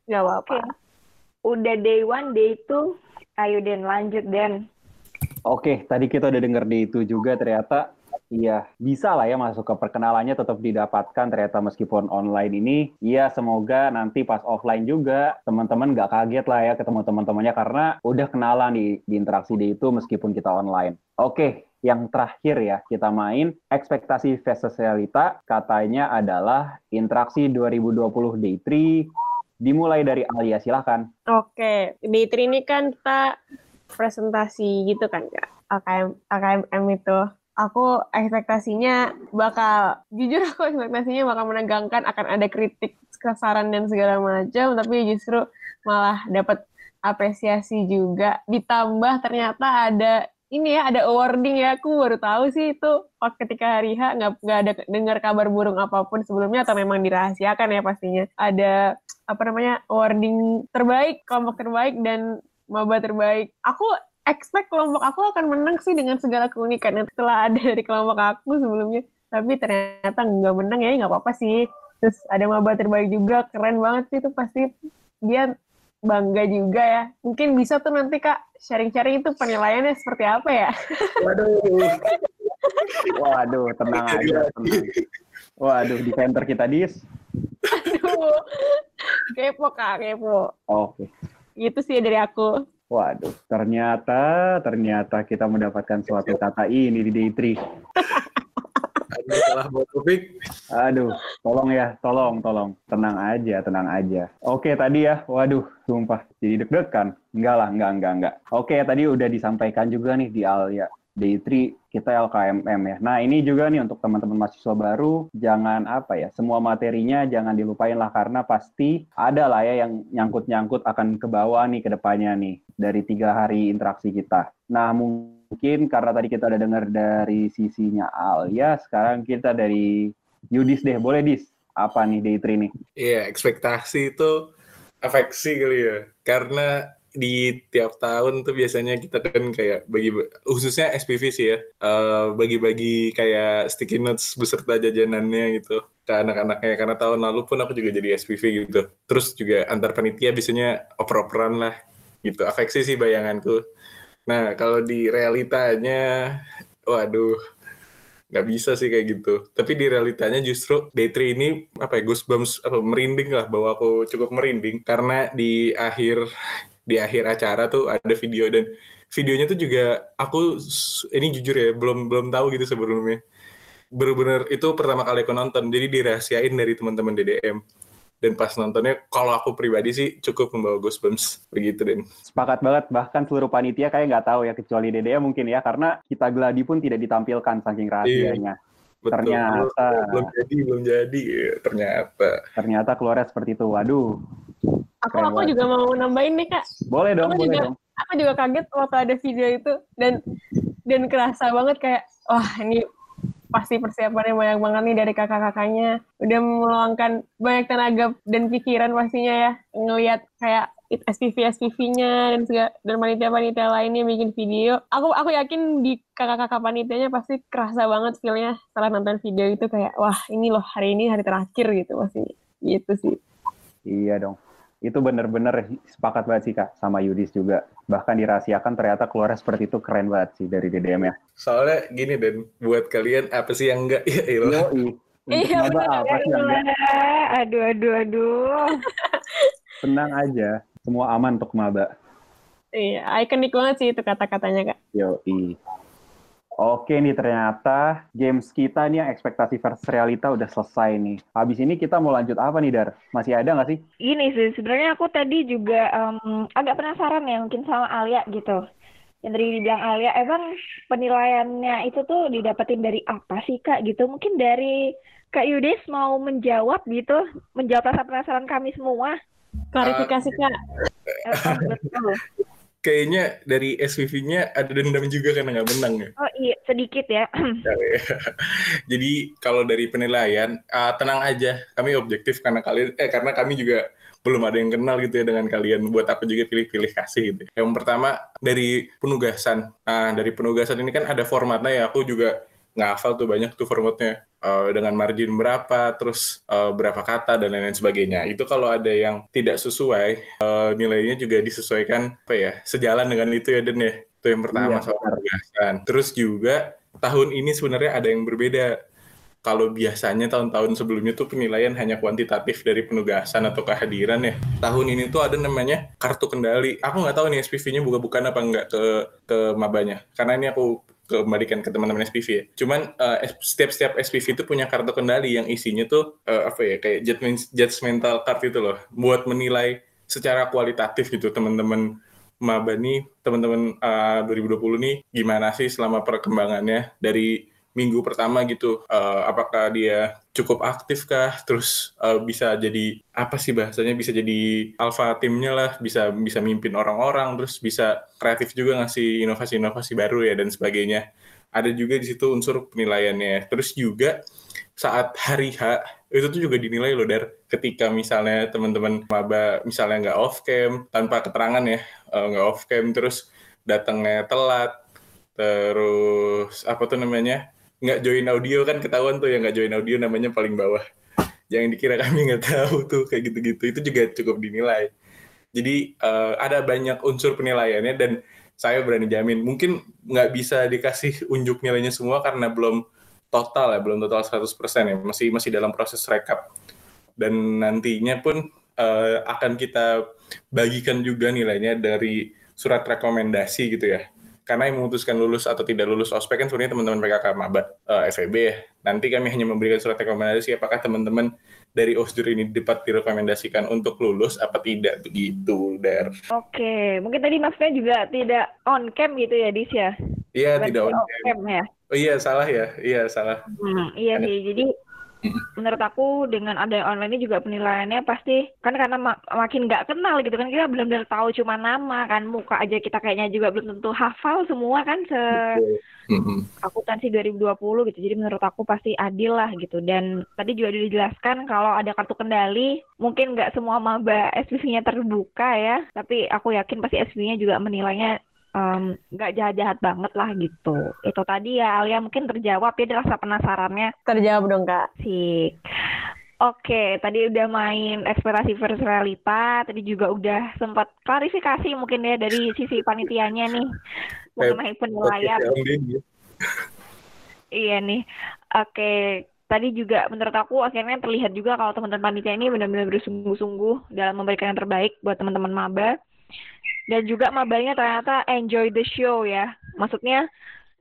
Gak apa-apa. Oke. Udah day one, day two. Ayo Den, lanjut Den. Oke, tadi kita udah denger di itu juga ternyata iya bisa lah ya masuk ke perkenalannya tetap didapatkan ternyata meskipun online ini. Iya semoga nanti pas offline juga teman-teman nggak kaget lah ya ketemu teman-temannya karena udah kenalan di, di interaksi di itu meskipun kita online. Oke, yang terakhir ya kita main ekspektasi versus realita katanya adalah interaksi 2020 day 3 dimulai dari Alia silahkan. Oke, di Tri ini kan kita presentasi gitu kan kak. AKM, AKMM itu. Aku ekspektasinya bakal, jujur aku ekspektasinya bakal menegangkan akan ada kritik, kesaran dan segala macam, tapi justru malah dapat apresiasi juga. Ditambah ternyata ada ini ya ada awarding ya. Aku baru tahu sih itu pas ketika hari H nggak nggak ada dengar kabar burung apa pun sebelumnya atau memang dirahasiakan ya pastinya. Ada apa namanya awarding terbaik kelompok terbaik dan maba terbaik. Aku expect kelompok aku akan menang sih dengan segala keunikan yang telah ada dari kelompok aku sebelumnya. Tapi ternyata nggak menang ya nggak apa-apa sih. Terus ada maba terbaik juga keren banget sih itu pasti. Dia bangga juga ya mungkin bisa tuh nanti kak sharing-sharing itu penilaiannya seperti apa ya Waduh. Waduh, tenang aja, tenang. Waduh, defender kita dis. Aduh, kepo kak kepo Oke. gitu sih dari aku Waduh, ternyata ternyata kita mendapatkan suatu kata ini di Day 3. Salah bawa topik. Aduh, tolong ya, tolong, tolong. Tenang aja, tenang aja. Oke, tadi ya, waduh, sumpah, jadi deg-degan. Enggak lah, enggak, enggak, enggak. Oke, tadi udah disampaikan juga nih di Alia. Day 3 kita LKMM ya. Nah, ini juga nih untuk teman-teman mahasiswa baru, jangan apa ya, semua materinya jangan dilupain lah, karena pasti ada lah ya yang nyangkut-nyangkut akan ke bawah nih ke depannya nih, dari tiga hari interaksi kita. Nah, mungkin karena tadi kita udah dengar dari sisinya Alia, sekarang kita dari Yudis deh, boleh Dis? Apa nih day 3 nih? Iya, ekspektasi itu afeksi kali ya. Karena di tiap tahun tuh biasanya kita kan kayak bagi khususnya SPV sih ya eh, bagi-bagi kayak sticky notes beserta jajanannya gitu ke anak-anaknya karena tahun lalu pun aku juga jadi SPV gitu terus juga antar panitia biasanya oper-operan lah gitu afeksi sih bayanganku nah kalau di realitanya waduh nggak bisa sih kayak gitu. Tapi di realitanya justru day 3 ini apa ya goosebumps apa merinding lah bahwa aku cukup merinding. Karena di akhir di akhir acara tuh ada video dan videonya tuh juga aku ini jujur ya belum belum tahu gitu sebelumnya. Bener-bener itu pertama kali aku nonton jadi dirahasiain dari teman-teman DDM dan pas nontonnya kalau aku pribadi sih cukup membawa goosebumps begitu dan Sepakat banget, bahkan seluruh panitia kayak nggak tahu ya, kecuali Dede mungkin ya, karena kita geladi pun tidak ditampilkan saking rahasianya. betul Ternyata. belum jadi belum jadi ya, ternyata Ternyata keluarnya seperti itu. Waduh, aku aku banget. juga mau nambahin nih kak boleh dong, Aku boleh juga- dong. aku juga kaget waktu ada video itu dan dan kerasa banget kayak wah ini pasti persiapannya banyak banget nih dari kakak-kakaknya. Udah meluangkan banyak tenaga dan pikiran pastinya ya. Ngelihat kayak SPV SPV-nya dan segala dan panitia-panitia lainnya bikin video. Aku aku yakin di kakak-kakak panitianya pasti kerasa banget feel-nya setelah nonton video itu kayak wah ini loh hari ini hari terakhir gitu pasti gitu sih. Iya dong. Itu bener-bener sepakat banget sih Kak sama Yudis juga. Bahkan dirahasiakan ternyata keluarnya seperti itu keren banget sih dari DDM ya. Soalnya gini dan buat kalian apa sih yang enggak ya ilah. Untuk Iya, maba apa sih yang enggak? Aduh, aduh, aduh. Tenang aja. Semua aman untuk maba. Iya, ikonik banget sih itu kata-katanya kak. Yoi. Oke nih ternyata games kita nih yang ekspektasi versus realita udah selesai nih. Habis ini kita mau lanjut apa nih Dar? Masih ada nggak sih? Gini sih, sebenarnya aku tadi juga em, agak penasaran ya mungkin sama Alia gitu. Yang tadi dibilang Alia, emang penilaiannya itu tuh didapetin dari apa sih Kak gitu? Mungkin dari Kak Yudis mau menjawab gitu, menjawab rasa penasaran kami semua. Klarifikasi kak. Eh, betul. Kayaknya dari SPV-nya ada dendam juga karena nggak menang ya. Oh iya, sedikit ya. Jadi kalau dari penilaian, ah, tenang aja, kami objektif karena kalian, eh karena kami juga belum ada yang kenal gitu ya dengan kalian. Buat apa juga pilih-pilih kasih gitu. Yang pertama dari penugasan. Nah, dari penugasan ini kan ada formatnya ya. Aku juga nggak hafal tuh banyak tuh formatnya. Eh, dengan margin berapa, terus eh, berapa kata dan lain-lain sebagainya. Itu kalau ada yang tidak sesuai, eh, nilainya juga disesuaikan apa ya, sejalan dengan itu ya Den ya. Itu yang pertama Iya, soal penugasan. Terus juga tahun ini sebenarnya ada yang berbeda. Kalau biasanya tahun-tahun sebelumnya tuh penilaian hanya kuantitatif dari penugasan atau kehadiran ya. Tahun ini tuh ada namanya kartu kendali. Aku nggak tahu nih SPV-nya buka-bukaan apa nggak ke ke mabanya. Karena ini aku kembalikan ke teman-teman SPV ya. Cuman eh, setiap-setiap SPV itu punya kartu kendali yang isinya tuh eh, apa ya kayak judgment, judgmental card itu loh. Buat menilai secara kualitatif gitu teman-teman maba nih, teman-teman eh, 2020 nih gimana sih selama perkembangannya dari minggu pertama gitu Eh, apakah dia cukup aktif kah? Terus eh, bisa jadi apa sih bahasanya? Bisa jadi alpha timnya lah bisa bisa mimpin orang-orang terus bisa kreatif juga ngasih inovasi-inovasi baru ya dan sebagainya. Ada juga di situ unsur penilaiannya. Terus juga saat hari H itu tuh juga dinilai loh dar. Ketika misalnya teman-teman maba misalnya nggak off cam tanpa keterangan ya eh, nggak off cam terus datangnya telat terus apa tuh namanya nggak join audio kan ketahuan tuh yang nggak join audio namanya paling bawah. Jangan dikira kami nggak tahu tuh kayak gitu-gitu. Itu juga cukup dinilai. Jadi eh, ada banyak unsur penilaiannya dan saya berani jamin mungkin nggak bisa dikasih unjuk nilainya semua karena belum total ya belum total 100% ya. Masih masih dalam proses rekap. Dan nantinya pun eh, akan kita bagikan juga nilainya dari surat rekomendasi gitu ya karena yang memutuskan lulus atau tidak lulus ospek kan sebenarnya teman-teman PKK Maba eh, FEB ya. Nanti kami hanya memberikan surat rekomendasi apakah teman-teman dari OSJUR ini dapat direkomendasikan untuk lulus apa tidak begitu, Der. Oke, mungkin tadi maksudnya juga tidak on cam gitu ya, Dis ya? Iya, tidak on cam. cam ya? Oh iya, salah ya. Iya, salah. Hmm, iya sih. Jadi menurut aku dengan ada online ini juga penilaiannya pasti kan karena mak- makin nggak kenal gitu kan kita benar-benar tahu cuma nama kan muka aja kita kayaknya juga belum tentu hafal semua kan se Mm-mm. akuntansi 2020 gitu. Jadi menurut aku pasti adil lah gitu. Dan tadi juga udah dijelaskan kalau ada kartu kendali, mungkin nggak semua maba SPV-nya terbuka ya. Tapi aku yakin pasti SPV-nya juga menilainya em, nggak jahat-jahat banget lah gitu. Itu tadi ya Alia mungkin terjawab ya rasa penasarannya Terjawab dong kak. Sik. Oke, tadi udah main ekspektasi versus realita, tadi juga udah sempat klarifikasi mungkin ya dari sisi panitianya nih mengenai penilaian. Podcast yang ini. Iya nih. Oke, tadi juga menurut aku akhirnya terlihat juga kalau teman-teman panitia ini benar-benar bersungguh-sungguh dalam memberikan yang terbaik buat teman-teman maba. Dan juga mabanya ternyata enjoy the show ya. Maksudnya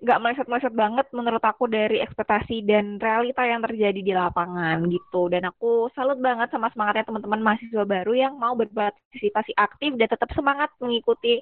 nggak meleset-meleset banget menurut aku dari ekspektasi dan realita yang terjadi di lapangan gitu. Dan aku salut banget sama semangatnya teman-teman mahasiswa baru yang mau berpartisipasi aktif dan tetap semangat mengikuti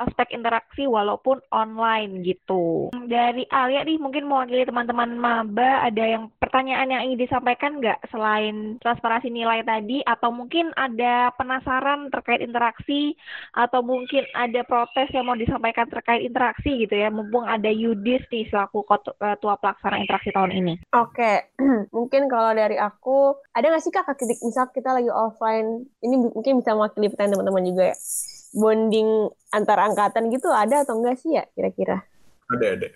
ospek interaksi walaupun online gitu. Dari Alia nih mungkin mewakili teman-teman maba ada yang pertanyaan yang ingin disampaikan nggak selain transparansi nilai tadi? Atau mungkin ada penasaran terkait interaksi? Atau mungkin ada protes yang mau disampaikan terkait interaksi gitu ya? Mumpung ada Yudis nih selaku ketua pelaksana interaksi tahun ini. Oke, mungkin kalau dari aku ada nggak sih kak ketik misal kita lagi offline? Ini mungkin bisa mewakili pertanyaan teman-teman juga ya bonding antar angkatan gitu ada atau enggak sih ya kira-kira? Ada ada.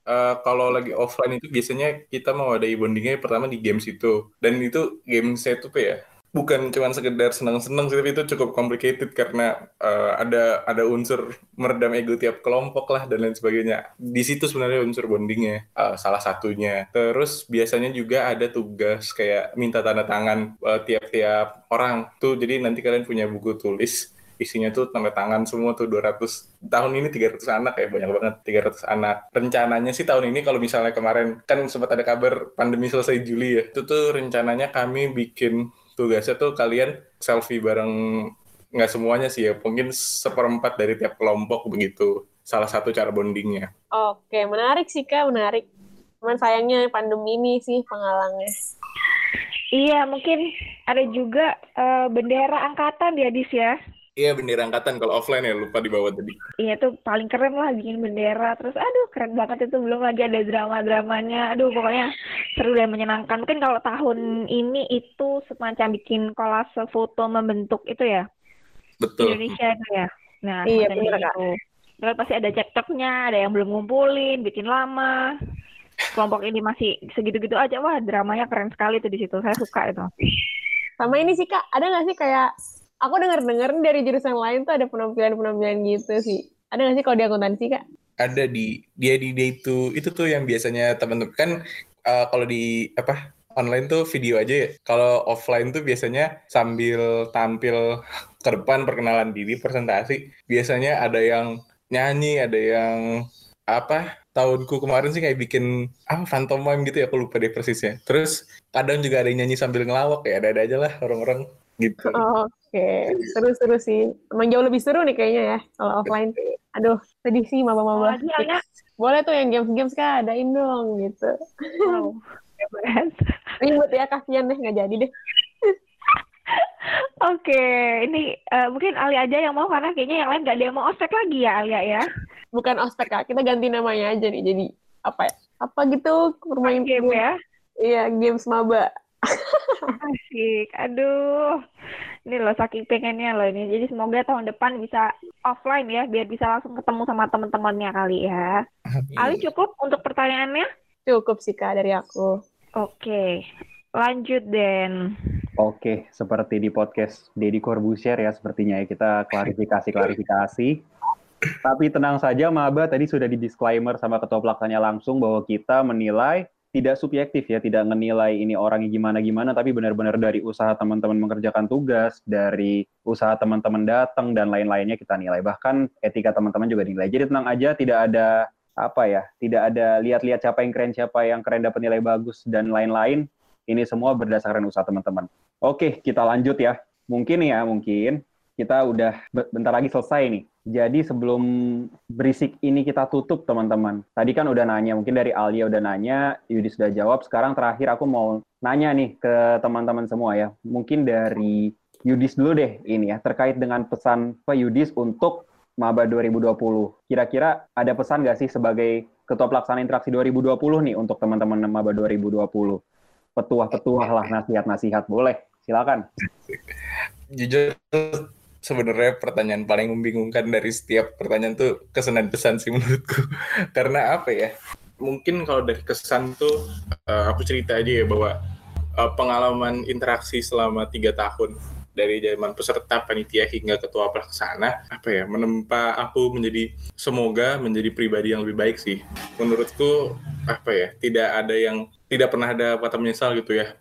Uh, kalau lagi offline itu biasanya kita mau ada bondingnya pertama di games itu dan itu game saya tuh ya bukan cuma sekedar senang-senang sih tapi itu cukup complicated karena uh, ada ada unsur meredam ego tiap kelompok lah dan lain sebagainya di situ sebenarnya unsur bondingnya uh, salah satunya terus biasanya juga ada tugas kayak minta tanda tangan tiap-tiap uh, orang tuh jadi nanti kalian punya buku tulis isinya tuh tanda tangan semua tuh 200 tahun ini 300 anak ya banyak banget 300 anak. Rencananya sih tahun ini kalau misalnya kemarin kan sempat ada kabar pandemi selesai Juli ya itu tuh rencananya kami bikin tugasnya tuh kalian selfie bareng nggak semuanya sih ya mungkin seperempat dari tiap kelompok begitu salah satu cara bondingnya. Oke menarik sih kak menarik. Cuman sayangnya pandemi ini sih penghalangnya. Iya, mungkin ada juga uh, bendera angkatan ya, Dis ya. Iya bendera angkatan kalau offline ya lupa dibawa tadi. Iya tuh paling keren lah bikin bendera terus aduh keren banget itu belum lagi ada drama-dramanya. Aduh pokoknya seru dan menyenangkan. Mungkin kalau tahun ini itu semacam bikin kolase foto membentuk itu ya. Betul. Indonesia itu ya. Nah, iya benar itu. Terus pasti ada cekcoknya, ada yang belum ngumpulin, bikin lama. Kelompok ini masih segitu-gitu aja. Wah, dramanya keren sekali tuh di situ. Saya suka itu. Sama ini sih Kak, ada nggak sih kayak aku dengar-dengar dari jurusan lain tuh ada penampilan-penampilan gitu sih. Ada nggak sih kalau di akuntansi kak? Ada di dia di dia itu itu tuh yang biasanya teman-teman kan uh, kalau di apa online tuh video aja ya. Kalau offline tuh biasanya sambil tampil ke depan perkenalan diri, presentasi, biasanya ada yang nyanyi, ada yang apa tahunku kemarin sih kayak bikin apa phantom mime gitu ya aku lupa deh persisnya terus kadang juga ada yang nyanyi sambil ngelawak ya ada-ada aja lah orang-orang gitu oh, Oke, seru-seru sih. Emang jauh lebih seru nih kayaknya ya kalau offline. Aduh, sedih sih mama-mama. Oh, ya. Boleh tuh yang games-games kak, adain dong gitu. Wow, Ribet ya, kasihan deh, nggak jadi deh. Oke, ini uh, mungkin Ali aja yang mau karena kayaknya yang lain gak ada yang mau ospek lagi ya Alia ya. Bukan ospek kak, kita ganti namanya aja nih. Jadi apa ya? Apa gitu bermain game ya? Iya, games maba. Asik, aduh. Ini loh saking pengennya loh ini. Jadi semoga tahun depan bisa offline ya biar bisa langsung ketemu sama teman-temannya kali ya. Ali cukup untuk pertanyaannya? Cukup sih kak dari aku. Oke. Lanjut Den. Oke, seperti di podcast Deddy Corbusier ya sepertinya ya kita klarifikasi-klarifikasi. Tapi tenang saja Maba tadi sudah di disclaimer sama ketua pelaksananya langsung bahwa kita menilai tidak subjektif ya, tidak menilai ini orangnya gimana-gimana, tapi benar-benar dari usaha teman-teman mengerjakan tugas, dari usaha teman-teman datang dan lain-lainnya kita nilai. Bahkan etika teman-teman juga dinilai. Jadi tenang aja, tidak ada apa ya, tidak ada lihat-lihat siapa yang keren, siapa yang keren dapat nilai bagus dan lain-lain. Ini semua berdasarkan usaha teman-teman. Oke, kita lanjut ya. Mungkin ya, mungkin kita udah bentar lagi selesai nih. Jadi sebelum berisik ini kita tutup teman-teman. Tadi kan udah nanya, mungkin dari Alia udah nanya, Yudi sudah jawab. Sekarang terakhir aku mau nanya nih ke teman-teman semua ya. Mungkin dari Yudis dulu deh ini ya, terkait dengan pesan Pak Yudis untuk Maba 2020. Kira-kira ada pesan nggak sih sebagai Ketua Pelaksana Interaksi 2020 nih untuk teman-teman Maba 2020? Petuah-petuah lah, nasihat-nasihat. Boleh, silakan. Jujur sebenarnya pertanyaan paling membingungkan dari setiap pertanyaan tuh kesan pesan sih menurutku. Karena apa ya? Mungkin kalau dari kesan tuh uh, aku cerita aja ya bahwa uh, pengalaman interaksi selama tiga tahun dari zaman peserta panitia hingga ketua pelaksana apa ya menempa aku menjadi semoga menjadi pribadi yang lebih baik sih menurutku apa ya tidak ada yang tidak pernah ada kata menyesal gitu ya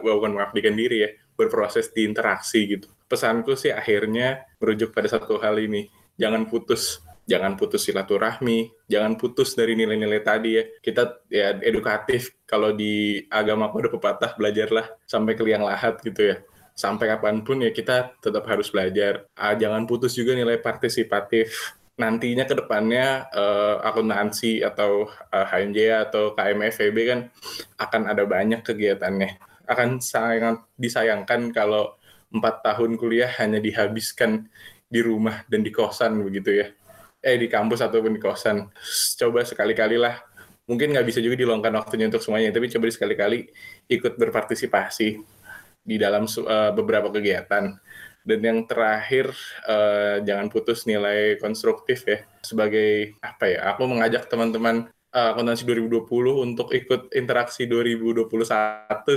bukan mengabdikan diri ya berproses di interaksi gitu pesanku sih akhirnya merujuk pada satu hal ini. Jangan putus jangan putus silaturahmi, jangan putus dari nilai-nilai tadi ya. Kita ya edukatif, kalau di agama kode pepatah belajarlah sampai ke liang lahat gitu ya. Sampai kapan pun ya kita tetap harus belajar. Ah, jangan putus juga nilai partisipatif. nantinya ke depannya uh, akuntansi atau uh, HMJ atau KMFEB kan akan ada banyak kegiatannya. Akan sangat disayangkan kalau empat tahun kuliah hanya dihabiskan di rumah dan di kosan begitu ya. Eh di kampus ataupun di kosan. Coba sekali-kali lah. Mungkin nggak bisa juga diluangkan waktunya untuk semuanya, tapi coba sekali-kali ikut berpartisipasi di dalam uh, beberapa kegiatan dan yang terakhir, uh, jangan putus nilai konstruktif ya. Sebagai apa ya, aku mengajak teman-teman uh, akuntansi 2020 untuk ikut interaksi 2021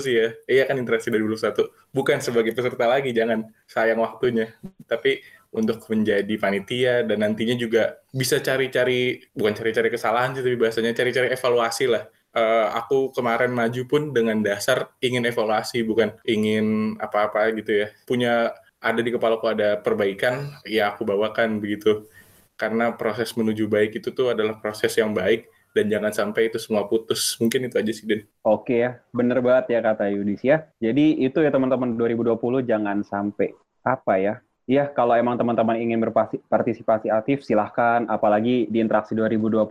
sih ya. Iya kan interaksi 2021. Bukan sebagai peserta lagi, jangan sayang waktunya. Tapi untuk menjadi panitia dan nantinya juga bisa cari-cari, bukan cari-cari kesalahan sih, tapi bahasanya cari-cari evaluasi lah. Uh, aku kemarin maju pun dengan dasar ingin evaluasi, bukan ingin apa-apa gitu ya. Punya ada di kepalaku ada perbaikan, ya aku bawakan begitu. Karena proses menuju baik itu tuh adalah proses yang baik dan jangan sampai itu semua putus. Mungkin itu aja sih, Den. Oke ya, bener banget ya kata Yudis ya. Jadi itu ya teman-teman 2020 jangan sampai apa ya, Iya, kalau emang teman-teman ingin berpartisipasi aktif, silahkan. Apalagi di interaksi 2021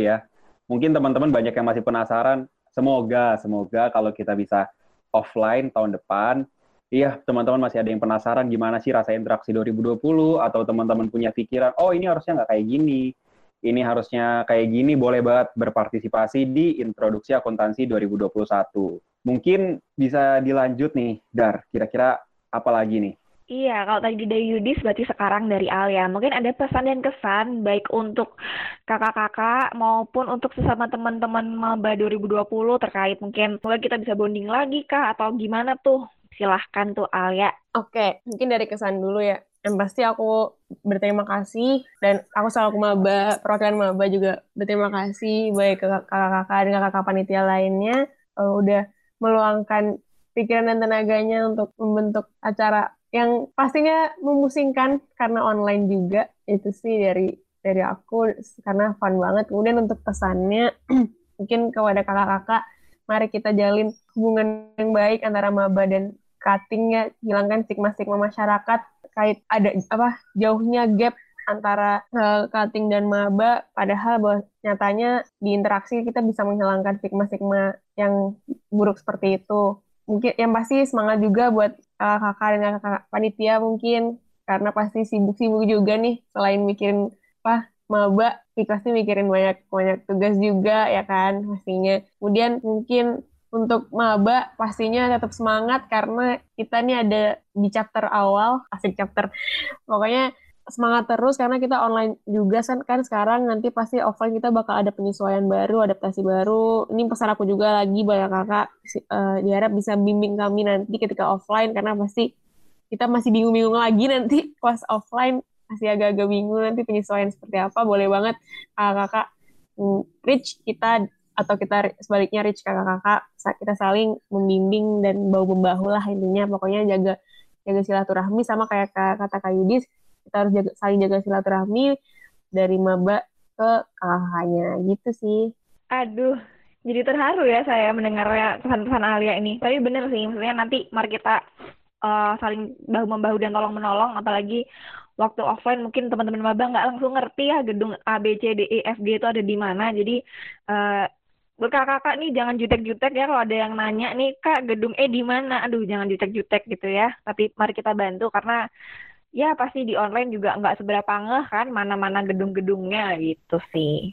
ya. Mungkin teman-teman banyak yang masih penasaran. Semoga, semoga kalau kita bisa offline tahun depan, Iya, teman-teman masih ada yang penasaran gimana sih rasa interaksi 2020 atau teman-teman punya pikiran, oh ini harusnya nggak kayak gini, ini harusnya kayak gini, boleh banget berpartisipasi di introduksi akuntansi 2021. Mungkin bisa dilanjut nih, Dar, kira-kira apa lagi nih? Iya, kalau tadi dari Yudis berarti sekarang dari Alia. Mungkin ada pesan dan kesan baik untuk kakak-kakak maupun untuk sesama teman-teman Maba 2020 terkait mungkin semoga kita bisa bonding lagi kah atau gimana tuh Silahkan tuh Alia. Oke, mungkin dari kesan dulu ya. Yang pasti aku berterima kasih. Dan aku selaku maba, perwakilan maba juga berterima kasih baik ke kakak-kakak dan kakak-kakak panitia lainnya. Uh, udah meluangkan pikiran dan tenaganya untuk membentuk acara yang pastinya memusingkan karena online juga. Itu sih dari dari aku karena fun banget. Kemudian untuk pesannya mungkin kepada kakak-kakak mari kita jalin hubungan yang baik antara maba dan cuttingnya hilangkan stigma-stigma masyarakat kait ada apa jauhnya gap antara uh, cutting dan maba padahal bahwa nyatanya di interaksi kita bisa menghilangkan stigma-stigma yang buruk seperti itu. Mungkin yang pasti semangat juga buat uh, kakak dan kakak panitia mungkin karena pasti sibuk-sibuk juga nih selain mikirin apa maba pasti mikirin banyak banyak tugas juga ya kan pastinya. Kemudian mungkin untuk maba pastinya tetap semangat karena kita nih ada di chapter awal, asik chapter. Pokoknya semangat terus karena kita online juga kan kan sekarang nanti pasti offline kita bakal ada penyesuaian baru, adaptasi baru. Ini pesan aku juga lagi banyak kakak uh, diharap bisa bimbing kami nanti ketika offline karena pasti kita masih bingung-bingung lagi nanti pas offline masih agak-agak bingung nanti penyesuaian seperti apa. Boleh banget kakak-kakak mm, reach kita atau kita sebaliknya rich kakak-kakak kita saling membimbing dan bau membahu lah intinya. Pokoknya jaga jaga silaturahmi sama kayak kata Kak Yudis kita harus jaga, saling jaga silaturahmi dari maba ke kakaknya gitu sih. Aduh jadi terharu ya saya mendengar pesan-pesan Alia ini. Tapi bener sih maksudnya nanti mari kita uh, saling bahu membahu dan tolong menolong apalagi waktu offline mungkin teman-teman maba nggak langsung ngerti ya gedung A B C D E F G itu ada di mana. Jadi uh, kakak-kakak nih jangan jutek-jutek ya kalau ada yang nanya nih kak gedung E di mana? Aduh jangan jutek-jutek gitu ya. Tapi mari kita bantu karena ya pasti di online juga nggak seberapa ngeh kan mana-mana gedung-gedungnya gitu sih.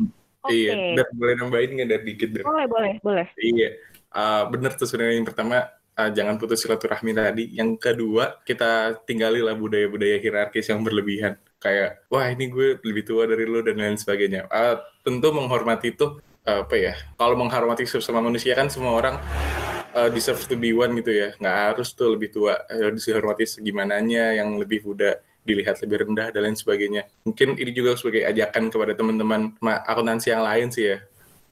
Okay. iya boleh nambahin nggak dari dikit dari boleh boleh boleh. Iya. Uh, bener tuh sebenarnya yang pertama uh, jangan putus silaturahmi tadi. Yang kedua kita tinggalilah budaya-budaya hierarkis yang berlebihan. Kayak wah ini gue lebih tua dari lo dan lain sebagainya. Uh, tentu menghormati itu apa ya kalau menghormati sesama manusia kan semua orang uh, deserve to be one gitu ya. Nggak harus tuh lebih tua uh, dihormati segimananya yang lebih muda dilihat lebih rendah dan lain sebagainya. Mungkin ini juga sebagai ajakan kepada teman-teman akuntansi yang lain sih ya.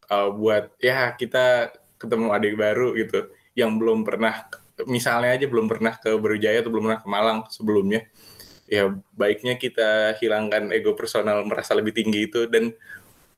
Uh, buat ya kita ketemu adik baru gitu yang belum pernah misalnya aja belum pernah ke Berujaya atau belum pernah ke Malang sebelumnya ya baiknya kita hilangkan ego personal merasa lebih tinggi itu dan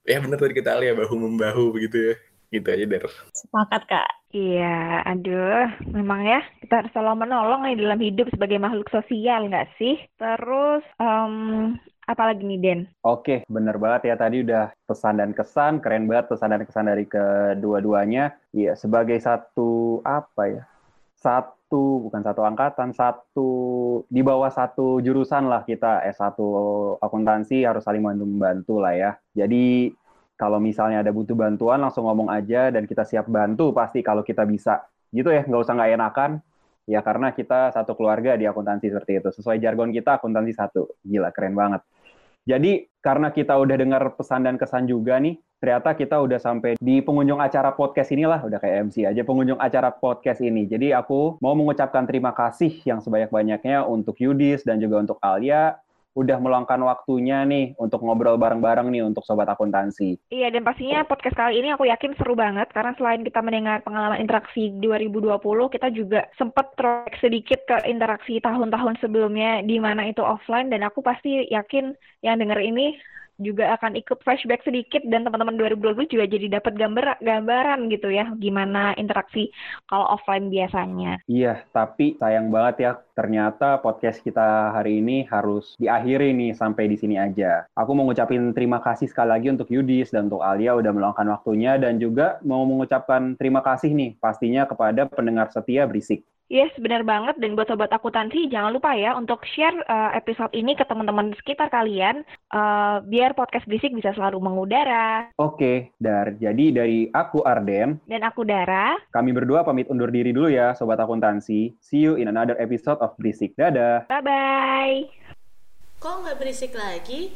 ya bener tadi kita ya bahu membahu begitu ya. Gitu aja der. Sepakat kak. Iya aduh. Memang ya kita harus selalu menolong nih dalam hidup sebagai makhluk sosial nggak sih? Terus um, Apalagi nih Den? Oke, bener banget ya. Tadi udah pesan dan kesan, keren banget pesan dan kesan dari kedua-duanya. Iya, sebagai satu apa ya? Satu bukan satu angkatan, satu di bawah satu jurusan lah kita S1 akuntansi harus saling membantu lah ya. Jadi kalau misalnya ada butuh bantuan langsung ngomong aja dan kita siap bantu pasti kalau kita bisa. Gitu ya, nggak usah nggak enakan. Ya karena kita satu keluarga di akuntansi seperti itu. Sesuai jargon kita akuntansi satu. Gila, keren banget. Jadi karena kita udah dengar pesan dan kesan juga nih, ternyata kita udah sampai di pengunjung acara podcast inilah, udah kayak MC aja pengunjung acara podcast ini. Jadi aku mau mengucapkan terima kasih yang sebanyak-banyaknya untuk Yudis dan juga untuk Alia udah meluangkan waktunya nih untuk ngobrol bareng-bareng nih untuk sobat akuntansi. Iya, dan pastinya podcast kali ini aku yakin seru banget karena selain kita mendengar pengalaman interaksi 2020, kita juga sempat trek sedikit ke interaksi tahun-tahun sebelumnya di mana itu offline dan aku pasti yakin yang denger ini juga akan ikut flashback sedikit dan teman-teman 2020 juga jadi dapat gambar gambaran gitu ya gimana interaksi kalau offline biasanya. Iya, tapi sayang banget ya ternyata podcast kita hari ini harus diakhiri nih sampai di sini aja. Aku mau ngucapin terima kasih sekali lagi untuk Yudis dan untuk Alia udah meluangkan waktunya dan juga mau mengucapkan terima kasih nih pastinya kepada pendengar setia Berisik. Yes, benar banget. Dan buat sobat akuntansi, jangan lupa ya untuk share uh, episode ini ke teman-teman sekitar kalian, uh, biar podcast berisik bisa selalu mengudara. Oke, Dar. Jadi dari aku Arden. Dan aku Dara. Kami berdua pamit undur diri dulu ya, sobat akuntansi. See you in another episode of Berisik. Dadah. Bye-bye. Kok nggak berisik lagi?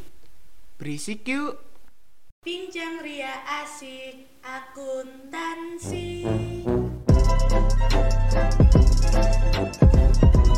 Berisik yuk. Pinjam ria asik akuntansi. Thank you.